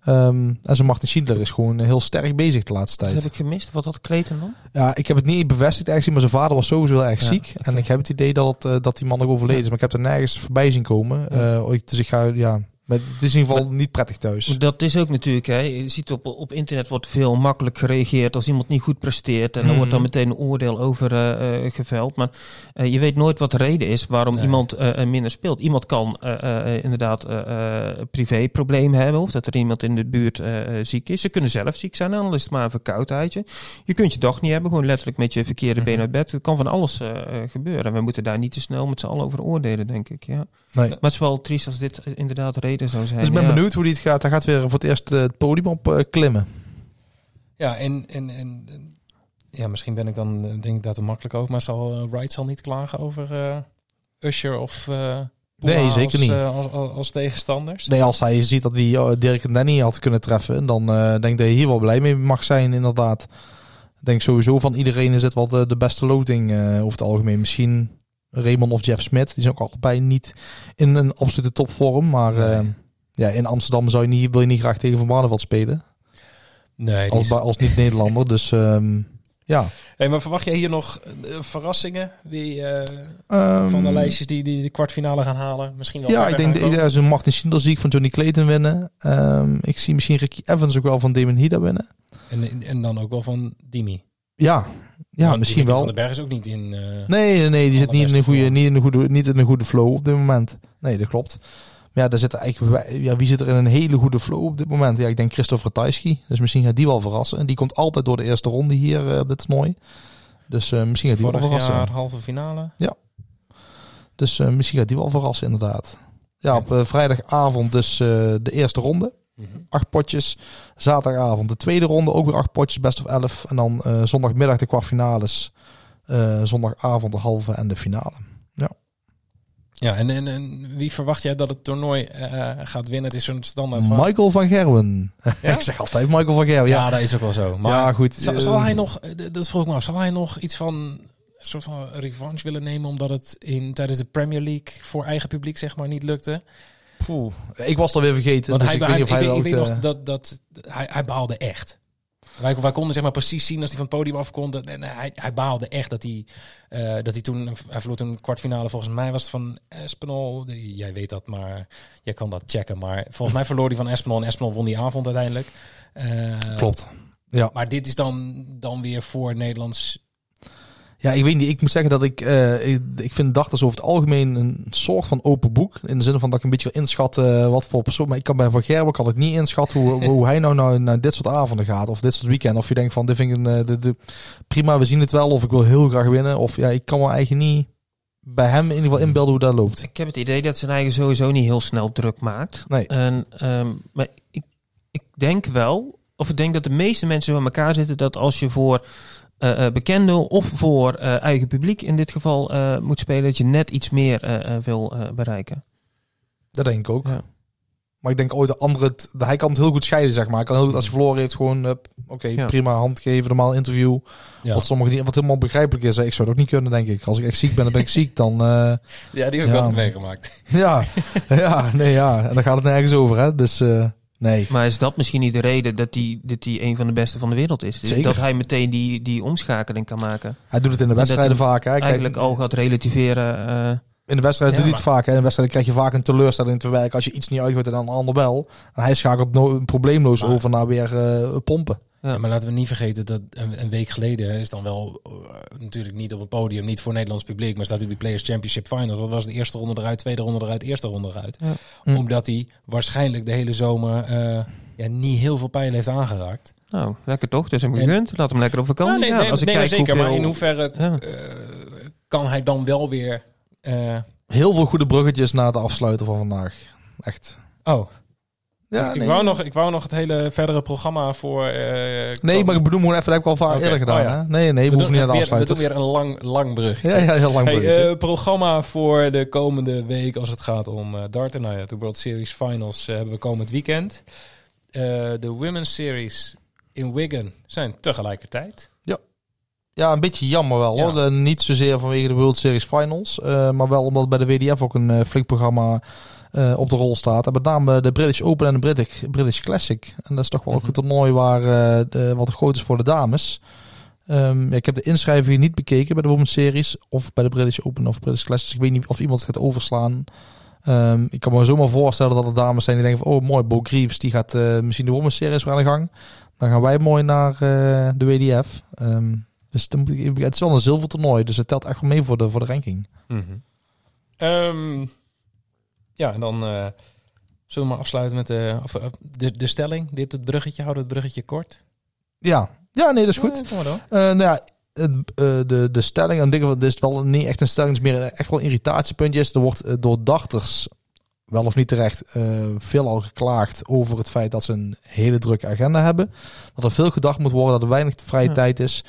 Ehm, en zijn Martin Schindler is gewoon heel sterk bezig de laatste Dat tijd. heb ik gemist. Wat had Clayton dan? Ja, ik heb het niet bevestigd eigenlijk, maar zijn vader was sowieso heel erg Ja, ziek. En ik heb het idee dat, het, eh, dat die man nog overleden is. Maar ik heb er nergens voorbij zien komen. Eh, dus ik ga, ja, maar het is in ieder geval niet prettig thuis. Dat is ook natuurlijk, hè. je ziet op, op internet wordt veel makkelijk gereageerd als iemand niet goed presteert. En dan Mhm. wordt dan meteen een oordeel over eh, geveld. Maar eh, je weet nooit wat de reden is waarom Nee. iemand minder speelt. Iemand kan inderdaad privéproblemen hebben of dat er iemand in de buurt ziek is. Ze kunnen zelf ziek zijn dan is het maar een verkoudheidje. Je kunt je dag niet hebben, gewoon letterlijk met je verkeerde been uit bed. Het kan van alles gebeuren. En we moeten daar niet te snel met z'n allen over oordelen, denk ik. Ja. Nee. Maar het is wel triest als dit inderdaad reden zou zijn. Dus ik ben ja. benieuwd hoe die het gaat. Hij gaat weer voor het eerst eh, het podium op eh, klimmen. Ja, en, en, en en- ja, misschien ben ik dan, eh, denk ik dat makkelijk over, maar zal Wright zal niet klagen over eh Usher of eh Puma Nee, zeker als, niet. als, als, als tegenstanders. Nee, als hij ziet dat hij Dirk en Danny had kunnen treffen, dan eh, denk ik dat hij hier wel blij mee mag zijn, inderdaad. Ik denk sowieso van iedereen is het wel de, de beste loting eh, over het algemeen. Misschien Raymond of Jeff Smith, die zijn ook allebei niet in een absolute topvorm. Maar Nee. eh, ja, in Amsterdam zou je niet, wil je niet graag tegen Van Barneveld spelen. Nee, die Als, als niet-Nederlander. Dus ehm, ja. Hey, maar verwacht jij hier nog eh, verrassingen? Wie eh, Ehm, van de lijstjes die, die de kwartfinale gaan halen? Misschien wel Ja, ik denk dat als een Martin Schindler zie ik van Johnny Clayton winnen. Ehm, ik zie misschien Ricky Evans ook wel van Damon Hida winnen. En, en dan ook wel van Dimi. Ja, ja Want misschien wel. Van den Berg is ook niet in... eh, Nee, nee, nee, die zit niet in, een goede, niet, in een goede, niet in een goede flow op dit moment. Nee, dat klopt. Maar ja, daar zit eigenlijk, ja, wie zit er in een hele goede flow op dit moment? Ja, ik denk Christopher Tajski. Dus misschien gaat die wel verrassen. En die komt altijd door de eerste ronde hier eh, op dit toernooi. Dus eh, misschien gaat die wel verrassen. jaar halve finale. Dus eh, misschien gaat die wel verrassen, inderdaad. Ja, op vrijdagavond dus eh, de eerste ronde. Acht potjes. Zaterdagavond de tweede ronde. Ook weer acht potjes, best of elf. En dan eh, zondagmiddag de kwartfinales. Eh, zondagavond de halve en de finale. Ja, en, en, en wie verwacht jij dat het toernooi eh, gaat winnen? Het is zo'n standaard van... Michael van Gerwen. Ja? ik zeg altijd Michael van Gerwen. Ja, Ja, dat is ook wel zo. Maar ja goed. zal, zal hij nog, dat vroeg ik me af, zal hij nog iets van een soort van revanche willen nemen omdat het in, tijdens de Premier League voor eigen publiek zeg maar niet lukte? Poeh, ik was het alweer vergeten. Want dus hij, ik weet niet of hij dat weet- ik ook, weet eh, nog dat, dat hij, hij behaalde echt. Wij, wij konden zeg maar precies zien als hij van het podium afkomt. En hij, hij baalde echt dat hij, eh, dat hij toen, hij verloor toen een kwartfinale. Volgens mij was het van Espinol. Jij weet dat, maar jij kan dat checken. Maar volgens mij verloor hij van Espinol en Espinol won die avond uiteindelijk. Uh, Klopt. Ja. Maar dit is dan, dan weer voor Nederlands ja, ik weet niet. Ik moet zeggen dat ik, uh, ik, ik, vind dachters over het algemeen een soort van open boek. In de zin van dat ik een beetje wil inschatten uh, wat voor persoon. Maar ik kan bij Van Gerber kan ik niet inschatten hoe, hoe hij nou naar, naar dit soort avonden gaat. Of dit soort weekend. Of je denkt van dit vind ik een, de, de, prima, we zien het wel. Of ik wil heel graag winnen. Of ja, ik kan me eigenlijk niet bij hem in ieder geval inbeelden hoe dat loopt. Ik heb het idee dat zijn eigen sowieso niet heel snel druk maakt. Nee. En, um, maar ik, ik denk wel, of ik denk dat de meeste mensen bij elkaar zitten, dat als je voor uh, bekende of voor uh, eigen publiek in dit geval moet spelen, dat je net iets meer wil bereiken. Dat denk ik ook. Ja. Maar ik denk ooit de andere, hij kan het heel goed scheiden, zeg maar. Hij kan heel goed, als hij verloren heeft, gewoon, oké, okay, ja. prima, hand geven, normaal interview. Ja. Wat sommigen niet, wat helemaal begrijpelijk is. Ik zou het ook niet kunnen, denk ik. Als ik echt ziek ben, dan ben ik ziek, dan... ja, die heb ik altijd meegemaakt. Ja, ja, nee, ja. En dan gaat het nergens over, hè. Dus... Nee. Maar is dat misschien niet de reden dat hij dat die een van de beste van de wereld is? Dat hij meteen die, die omschakeling kan maken. Hij doet het in de wedstrijden vaak. Hè? Eigenlijk al gaat relativeren. Uh, in de wedstrijd ja, doet hij het vaak. Hè? In de wedstrijd krijg je vaak een teleurstelling te werken als je iets niet uitgooit en dan een ander wel. En hij schakelt no probleemloos maar, over naar weer uh, pompen. Ja. maar laten we niet vergeten dat een, een week geleden is dan wel uh, natuurlijk niet op het podium, niet voor Nederlands publiek, maar staat hij bij Players Championship Finals. Wat was de eerste ronde eruit, tweede ronde eruit, eerste ronde eruit. Ja. Hm. Omdat hij waarschijnlijk de hele zomer uh, ja, niet heel veel pijlen heeft aangeraakt. Nou, lekker toch? Dus hem gegund. Laat hem lekker op vakantie. Ja, nee, nee, als ik nee, kijk zeker. Hoeveel... Maar in hoeverre ja. uh, kan hij dan wel weer... Uh... Heel veel goede bruggetjes na het afsluiten van vandaag. Echt. Oh. Ja, ik, nee. wou nog, ik wou nog het hele verdere programma voor. Uh, nee, maar ik bedoel gewoon even, dat heb ik al vaak okay. eerder gedaan. Oh, ja. hè? Nee, nee, we, we hoeven niet naar de afsluiten. We doen weer een lang, lang brug. Ja, ja, heel lang hey, uh, programma voor de komende week als het gaat om uh, darten. Nou ja, de World Series Finals hebben we komend weekend. de Women's Series in Wigan zijn tegelijkertijd. Ja. Een beetje jammer wel hoor. Ja. niet zozeer vanwege de World Series Finals, maar wel omdat bij de WDF ook een flink programma uh, op de rol staat. En met name de British Open en de British, British Classic. En dat is toch wel ook een toernooi waar, uh, de, wat groot is voor de dames. Um, ik heb de inschrijving niet bekeken bij de Women's Series of bij de British Open of British Classic. Ik weet niet of iemand het gaat overslaan. Um, ik kan me zomaar voorstellen dat er dames zijn die denken van, oh mooi, Bo Greaves die gaat uh, misschien de Women's Series weer aan de gang. Dan gaan wij mooi naar de WDF. Um, dus het is wel een zilver toernooi, dus het telt echt wel mee voor de, voor de ranking. Mm -hmm. um, ja, en dan uh, zullen we maar afsluiten met de, of, de, de stelling. Dit het bruggetje, houden het bruggetje kort. Ja, ja nee, dat is goed. Ja, uh, nou ja, het, uh, de, de stelling, en dit is wel niet echt een stelling, het is meer echt wel een irritatiepuntje. Er wordt door dachters, wel of niet terecht, veel al geklaagd over het feit dat ze een hele drukke agenda hebben. Dat er veel gedacht moet worden, dat er weinig vrije ja. tijd is.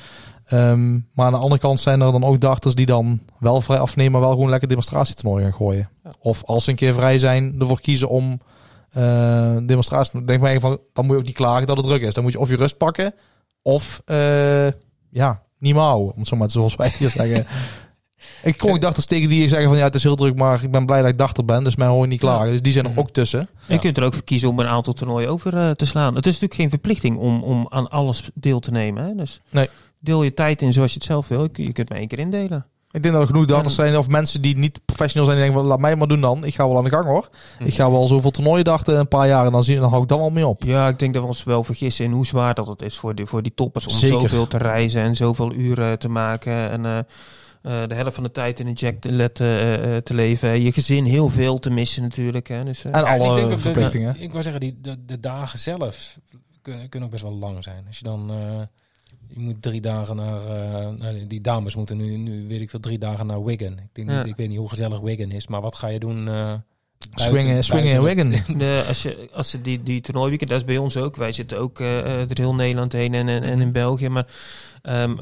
Um, maar aan de andere kant zijn er dan ook dachters die dan wel vrij afnemen, maar wel gewoon lekker demonstratietoernooi gaan gooien. Ja. Of als ze een keer vrij zijn, ervoor kiezen om uh, demonstratie. Denk maar even van, dan moet je ook niet klagen dat het druk is. Dan moet je of je rust pakken, of uh, ja, niet meer houden. Om het zo maar zoals wij hier zeggen. ik kom ook dachters tegen die zeggen van ja, het is heel druk, maar ik ben blij dat ik dachter ben, dus mij hoor je niet klagen. Ja. Dus die zijn er ook tussen. En je kunt er ook voor kiezen om een aantal toernooien over uh, te slaan. Het is natuurlijk geen verplichting om, om aan alles deel te nemen. Hè? Dus nee deel je tijd in zoals je het zelf wil. Je kunt maar één keer indelen. Ik denk dat er genoeg dachters zijn of mensen die niet professioneel zijn die denken van laat mij maar doen dan. Ik ga wel aan de gang hoor. Hm. Ik ga wel zoveel toernooien dachten een paar jaar en dan, zien, dan hou ik dan wel mee op. Ja, ik denk dat we ons wel vergissen in hoe zwaar dat het is voor die, voor die toppers om Zeker. zoveel te reizen en zoveel uren te maken. En uh, uh, de helft van de tijd in een jack te, let, uh, te leven. Je gezin heel veel te missen natuurlijk. Hè. Dus, en alle ik denk verplichtingen. De, ik wil zeggen, die, de, de dagen zelf kunnen, kunnen ook best wel lang zijn. Als je dan je moet drie dagen naar, uh, die dames moeten nu, nu weet ik veel, drie dagen naar Wigan. Ik, denk niet, ik weet niet hoe gezellig Wigan is, maar wat ga je doen? Uh, swingen, swingen in Wigan. De, als je, als je die, die toernooiweekend, dat is bij ons ook. Wij zitten ook uh, door heel Nederland heen en, en, en in België. Maar um,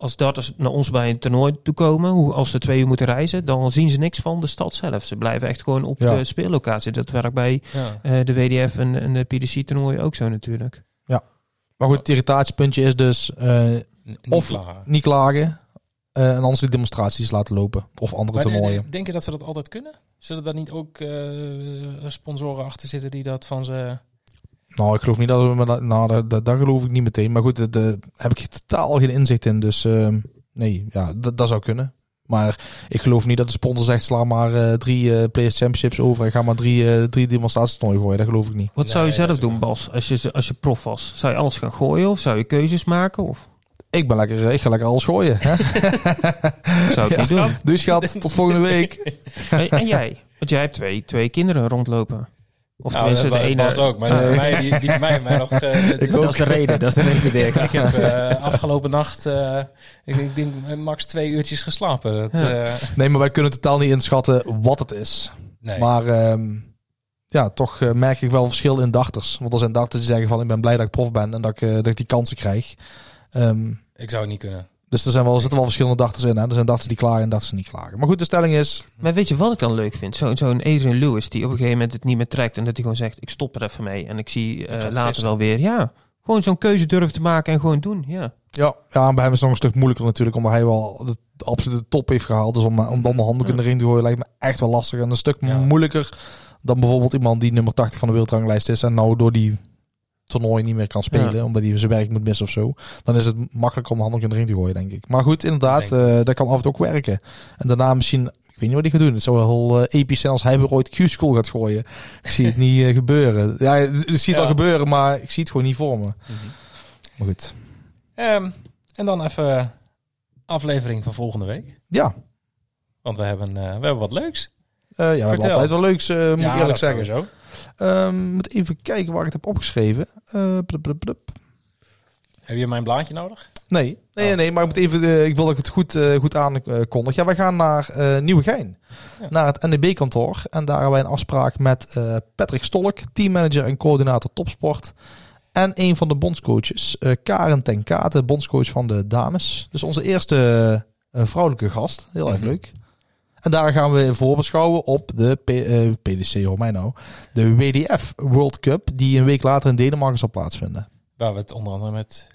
als darters naar ons bij een toernooi toe komen, hoe, als ze twee uur moeten reizen, dan zien ze niks van de stad zelf. Ze blijven echt gewoon op ja. de speellocatie. Dat werkt bij ja. uh, de WDF en, en de PDC-toernooi ook zo natuurlijk. Maar goed, het irritatiepuntje is dus uh, of klagen. niet klagen uh, en anders de demonstraties laten lopen of andere maar toernooien. Denk je dat ze dat altijd kunnen? Zullen daar niet ook uh, sponsoren achter zitten die dat van ze... Nou, ik geloof niet dat we... met dat- Nou, dat, dat, dat geloof ik niet meteen. Maar goed, daar heb ik totaal geen inzicht in. Dus ehm, nee, ja, dat, dat zou kunnen. Maar ik geloof niet dat de sponsor zegt... sla maar eh, drie eh Players Championships over... en ga maar drie, eh drie demonstratietoernooien gooien. Dat geloof ik niet. Wat zou je Nee, zelf doen, Bas, als je, als je prof was? Zou je alles gaan gooien of zou je keuzes maken? Of Ik ben lekker... Ik ga lekker alles gooien. Hè? zou ik niet doen? Dus schat, tot volgende week. Hey, en jij? Want jij hebt twee, twee kinderen rondlopen. Of Nou, tenminste, de ene... ook. Maar die, van mij, die, die van mij nog... eh, Dat is de reden, dat is de reden, Dirk. Ik heb eh, afgelopen nacht, eh, ik, ik denk max twee uurtjes geslapen. Dat, Ja. eh, Nee, maar wij kunnen totaal niet inschatten wat het is. nee. Maar ehm, ja, toch merk ik wel verschil in dachters. Want er zijn dachters die zeggen van... ik ben blij dat ik prof ben en dat ik, eh, dat ik die kansen krijg. Ehm, ik zou het niet kunnen. Dus er, zijn wel, er zitten wel verschillende dachters in. Hè? Er zijn dachters die klagen en dachters die niet klagen. Maar goed, de stelling is... Maar weet je wat ik dan leuk vind? Zo- Zo'n Adrian Lewis die op een gegeven moment het niet meer trekt en dat hij gewoon zegt, ik stop er even mee en ik zie eh, later wel weer. Ja, gewoon zo'n keuze durven te maken en gewoon doen. Ja. Ja, ja, en bij hem is het nog een stuk moeilijker natuurlijk. Omdat hij wel de, de absolute top heeft gehaald. Dus om, om dan de handdoek in de ring te gooien lijkt me echt wel lastig. En een stuk Ja. moeilijker dan bijvoorbeeld iemand die nummer 80 van de wereldranglijst is. En nou door die toernooi niet meer kan spelen. Ja. Omdat hij zijn werk moet missen of zo. Dan is het makkelijker om de handdoek in de ring te gooien, denk ik. Maar goed, inderdaad, eh, dat kan af en toe ook werken. En daarna misschien... Ik weet niet wat hij gaat doen. Het zou wel heel eh, episch zijn als hij weer ooit Q-School gaat gooien. Ik zie het niet eh, gebeuren. Ja, ik zie het Ja. wel gebeuren, maar ik zie het gewoon niet voor me. Maar goed. Ehm, en dan even aflevering van volgende week. Ja, Want we hebben, eh, we hebben wat leuks. Eh, ja, we hebben Vertel. altijd wel leuks, eh, moet ik eerlijk dat zeggen. sowieso. Ehm moet even kijken waar ik het heb opgeschreven. Eh. Heb je mijn blaadje nodig? Nee, nee, nee, Oh. nee, maar ik, moet even, eh, ik wil dat ik het goed, eh, goed aankondig. Ja, wij gaan naar Nieuwegein. Ja. Naar het NDB-kantoor. En daar hebben wij een afspraak met Patrick Stolk, teammanager en coördinator topsport. En een van de bondscoaches, Karen ten Kate, bondscoach van de dames. Dus onze eerste vrouwelijke gast. Heel erg Mhm. leuk. En daar gaan we voorbeschouwen op de P- eh, PDC, hoor mij nou. De WDF World Cup, die een week later in Denemarken zal plaatsvinden. Waar we het onder andere met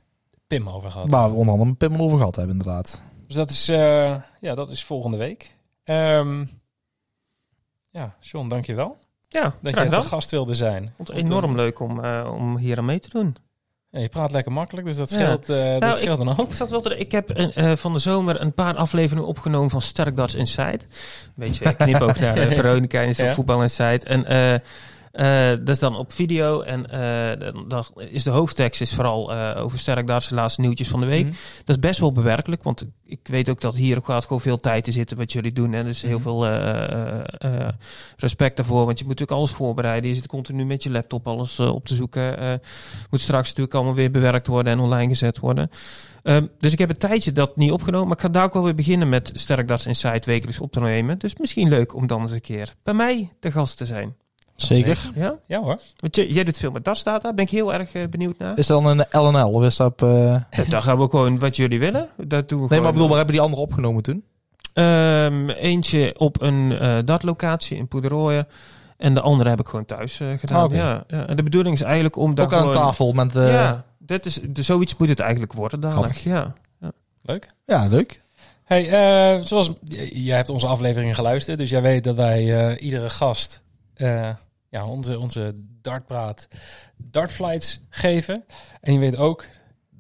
Pim over gehad Waar we onder andere met Pimmel over gehad hebben, inderdaad. Dus dat is, eh, ja, dat is volgende week. Ehm ja, John, dankjewel Ja, dat je te gast wilde zijn. Ik vond het enorm leuk om, eh, om hier aan mee te doen. Ja, je praat lekker makkelijk, dus dat Ja. scheelt, eh dat Nou, scheelt een hoop. Ik, zat wel te, ik heb eh, van de zomer een paar afleveringen opgenomen van Sterk Darts Inside. Weet je, knip ook naar eh, Veronica en Ja. Voetbal Inside. En eh, dat is dan op video. En eh, dan, is de hoofdtekst is vooral eh, over Sterk Darts, de laatste nieuwtjes van de week. Mhm. Dat is best wel bewerkelijk, want ik weet ook dat hier ook gaat gewoon veel tijd te zitten wat jullie doen. En dus heel Mhm. veel respect daarvoor, want je moet natuurlijk alles voorbereiden. Je zit continu met je laptop alles op te zoeken. Moet straks natuurlijk allemaal weer bewerkt worden en online gezet worden. Ehm, dus ik heb een tijdje dat niet opgenomen, maar ik ga daar ook wel weer beginnen met Sterk Darts Insight wekelijks op te nemen. Dus misschien leuk om dan eens een keer bij mij te gast te zijn. Zeker. Ja? Ja hoor. Want jij, doet veel met dartsdata, ben ik heel erg eh, benieuwd naar. Is dat dan een LNL of is dat op... eh, Ja, dan gaan we gewoon wat jullie willen. Dat doen we Nee, maar bedoel, waar hebben die andere opgenomen toen? Ehm, eentje op een eh dartlocatie in Poederooien. En de andere heb ik gewoon thuis eh, gedaan. Ah, ja, ja. En de bedoeling is eigenlijk om daar Ook aan gewoon... tafel met... eh, ja. ja, dit is, de, zoiets moet het eigenlijk worden dadelijk. Grappig. Ja. Leuk. leuk. Hey, eh, zoals jij hebt onze afleveringen geluisterd, dus jij weet dat wij eh, iedere gast eh, ja, onze, onze dartpraat dartflights geven. En je weet ook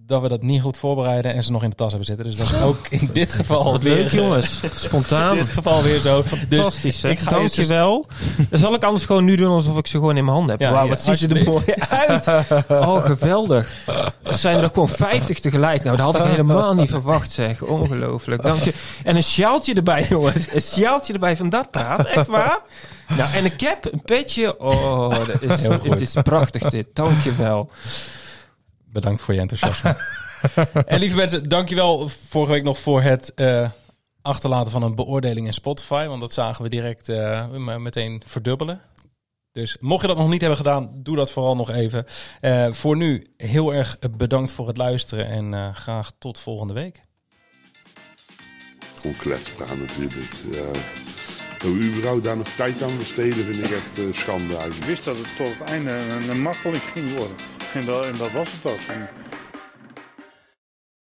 dat we dat niet goed voorbereiden en ze nog in de tas hebben zitten. Dus dat is ook in dit geval weer, leuk jongens. Spontaan. In dit geval weer zo. Dus Fantastisch, hè? ik ga Dankjewel. Dan zal ik anders gewoon nu doen alsof ik ze gewoon in mijn handen heb. Ja, Wauw, wat ziet ze er mooi uit. Oh, geweldig. Er zijn er gewoon 50 tegelijk. Nou, dat had ik helemaal niet verwacht, zeg. Ongelooflijk. Dank je. En een sjaaltje erbij, jongens. Een sjaaltje erbij van dat praat. Echt waar? Nou, en een cap, een petje. Oh, dat is, het is prachtig dit. Dank je wel. Bedankt voor je enthousiasme. en lieve mensen, dankjewel vorige week nog voor het eh, achterlaten van een beoordeling in Spotify. Want dat zagen we direct eh, m- meteen verdubbelen. Dus mocht je dat nog niet hebben gedaan, doe dat vooral nog even. Eh, voor nu heel erg bedankt voor het luisteren en eh, graag tot volgende week. Gewoon kletspraat natuurlijk. Ja. Dat we überhaupt daar nog tijd aan besteden vind ik echt eh, schande Ik wist dat het tot het einde een, een marteling ging worden. En dat, was het ook.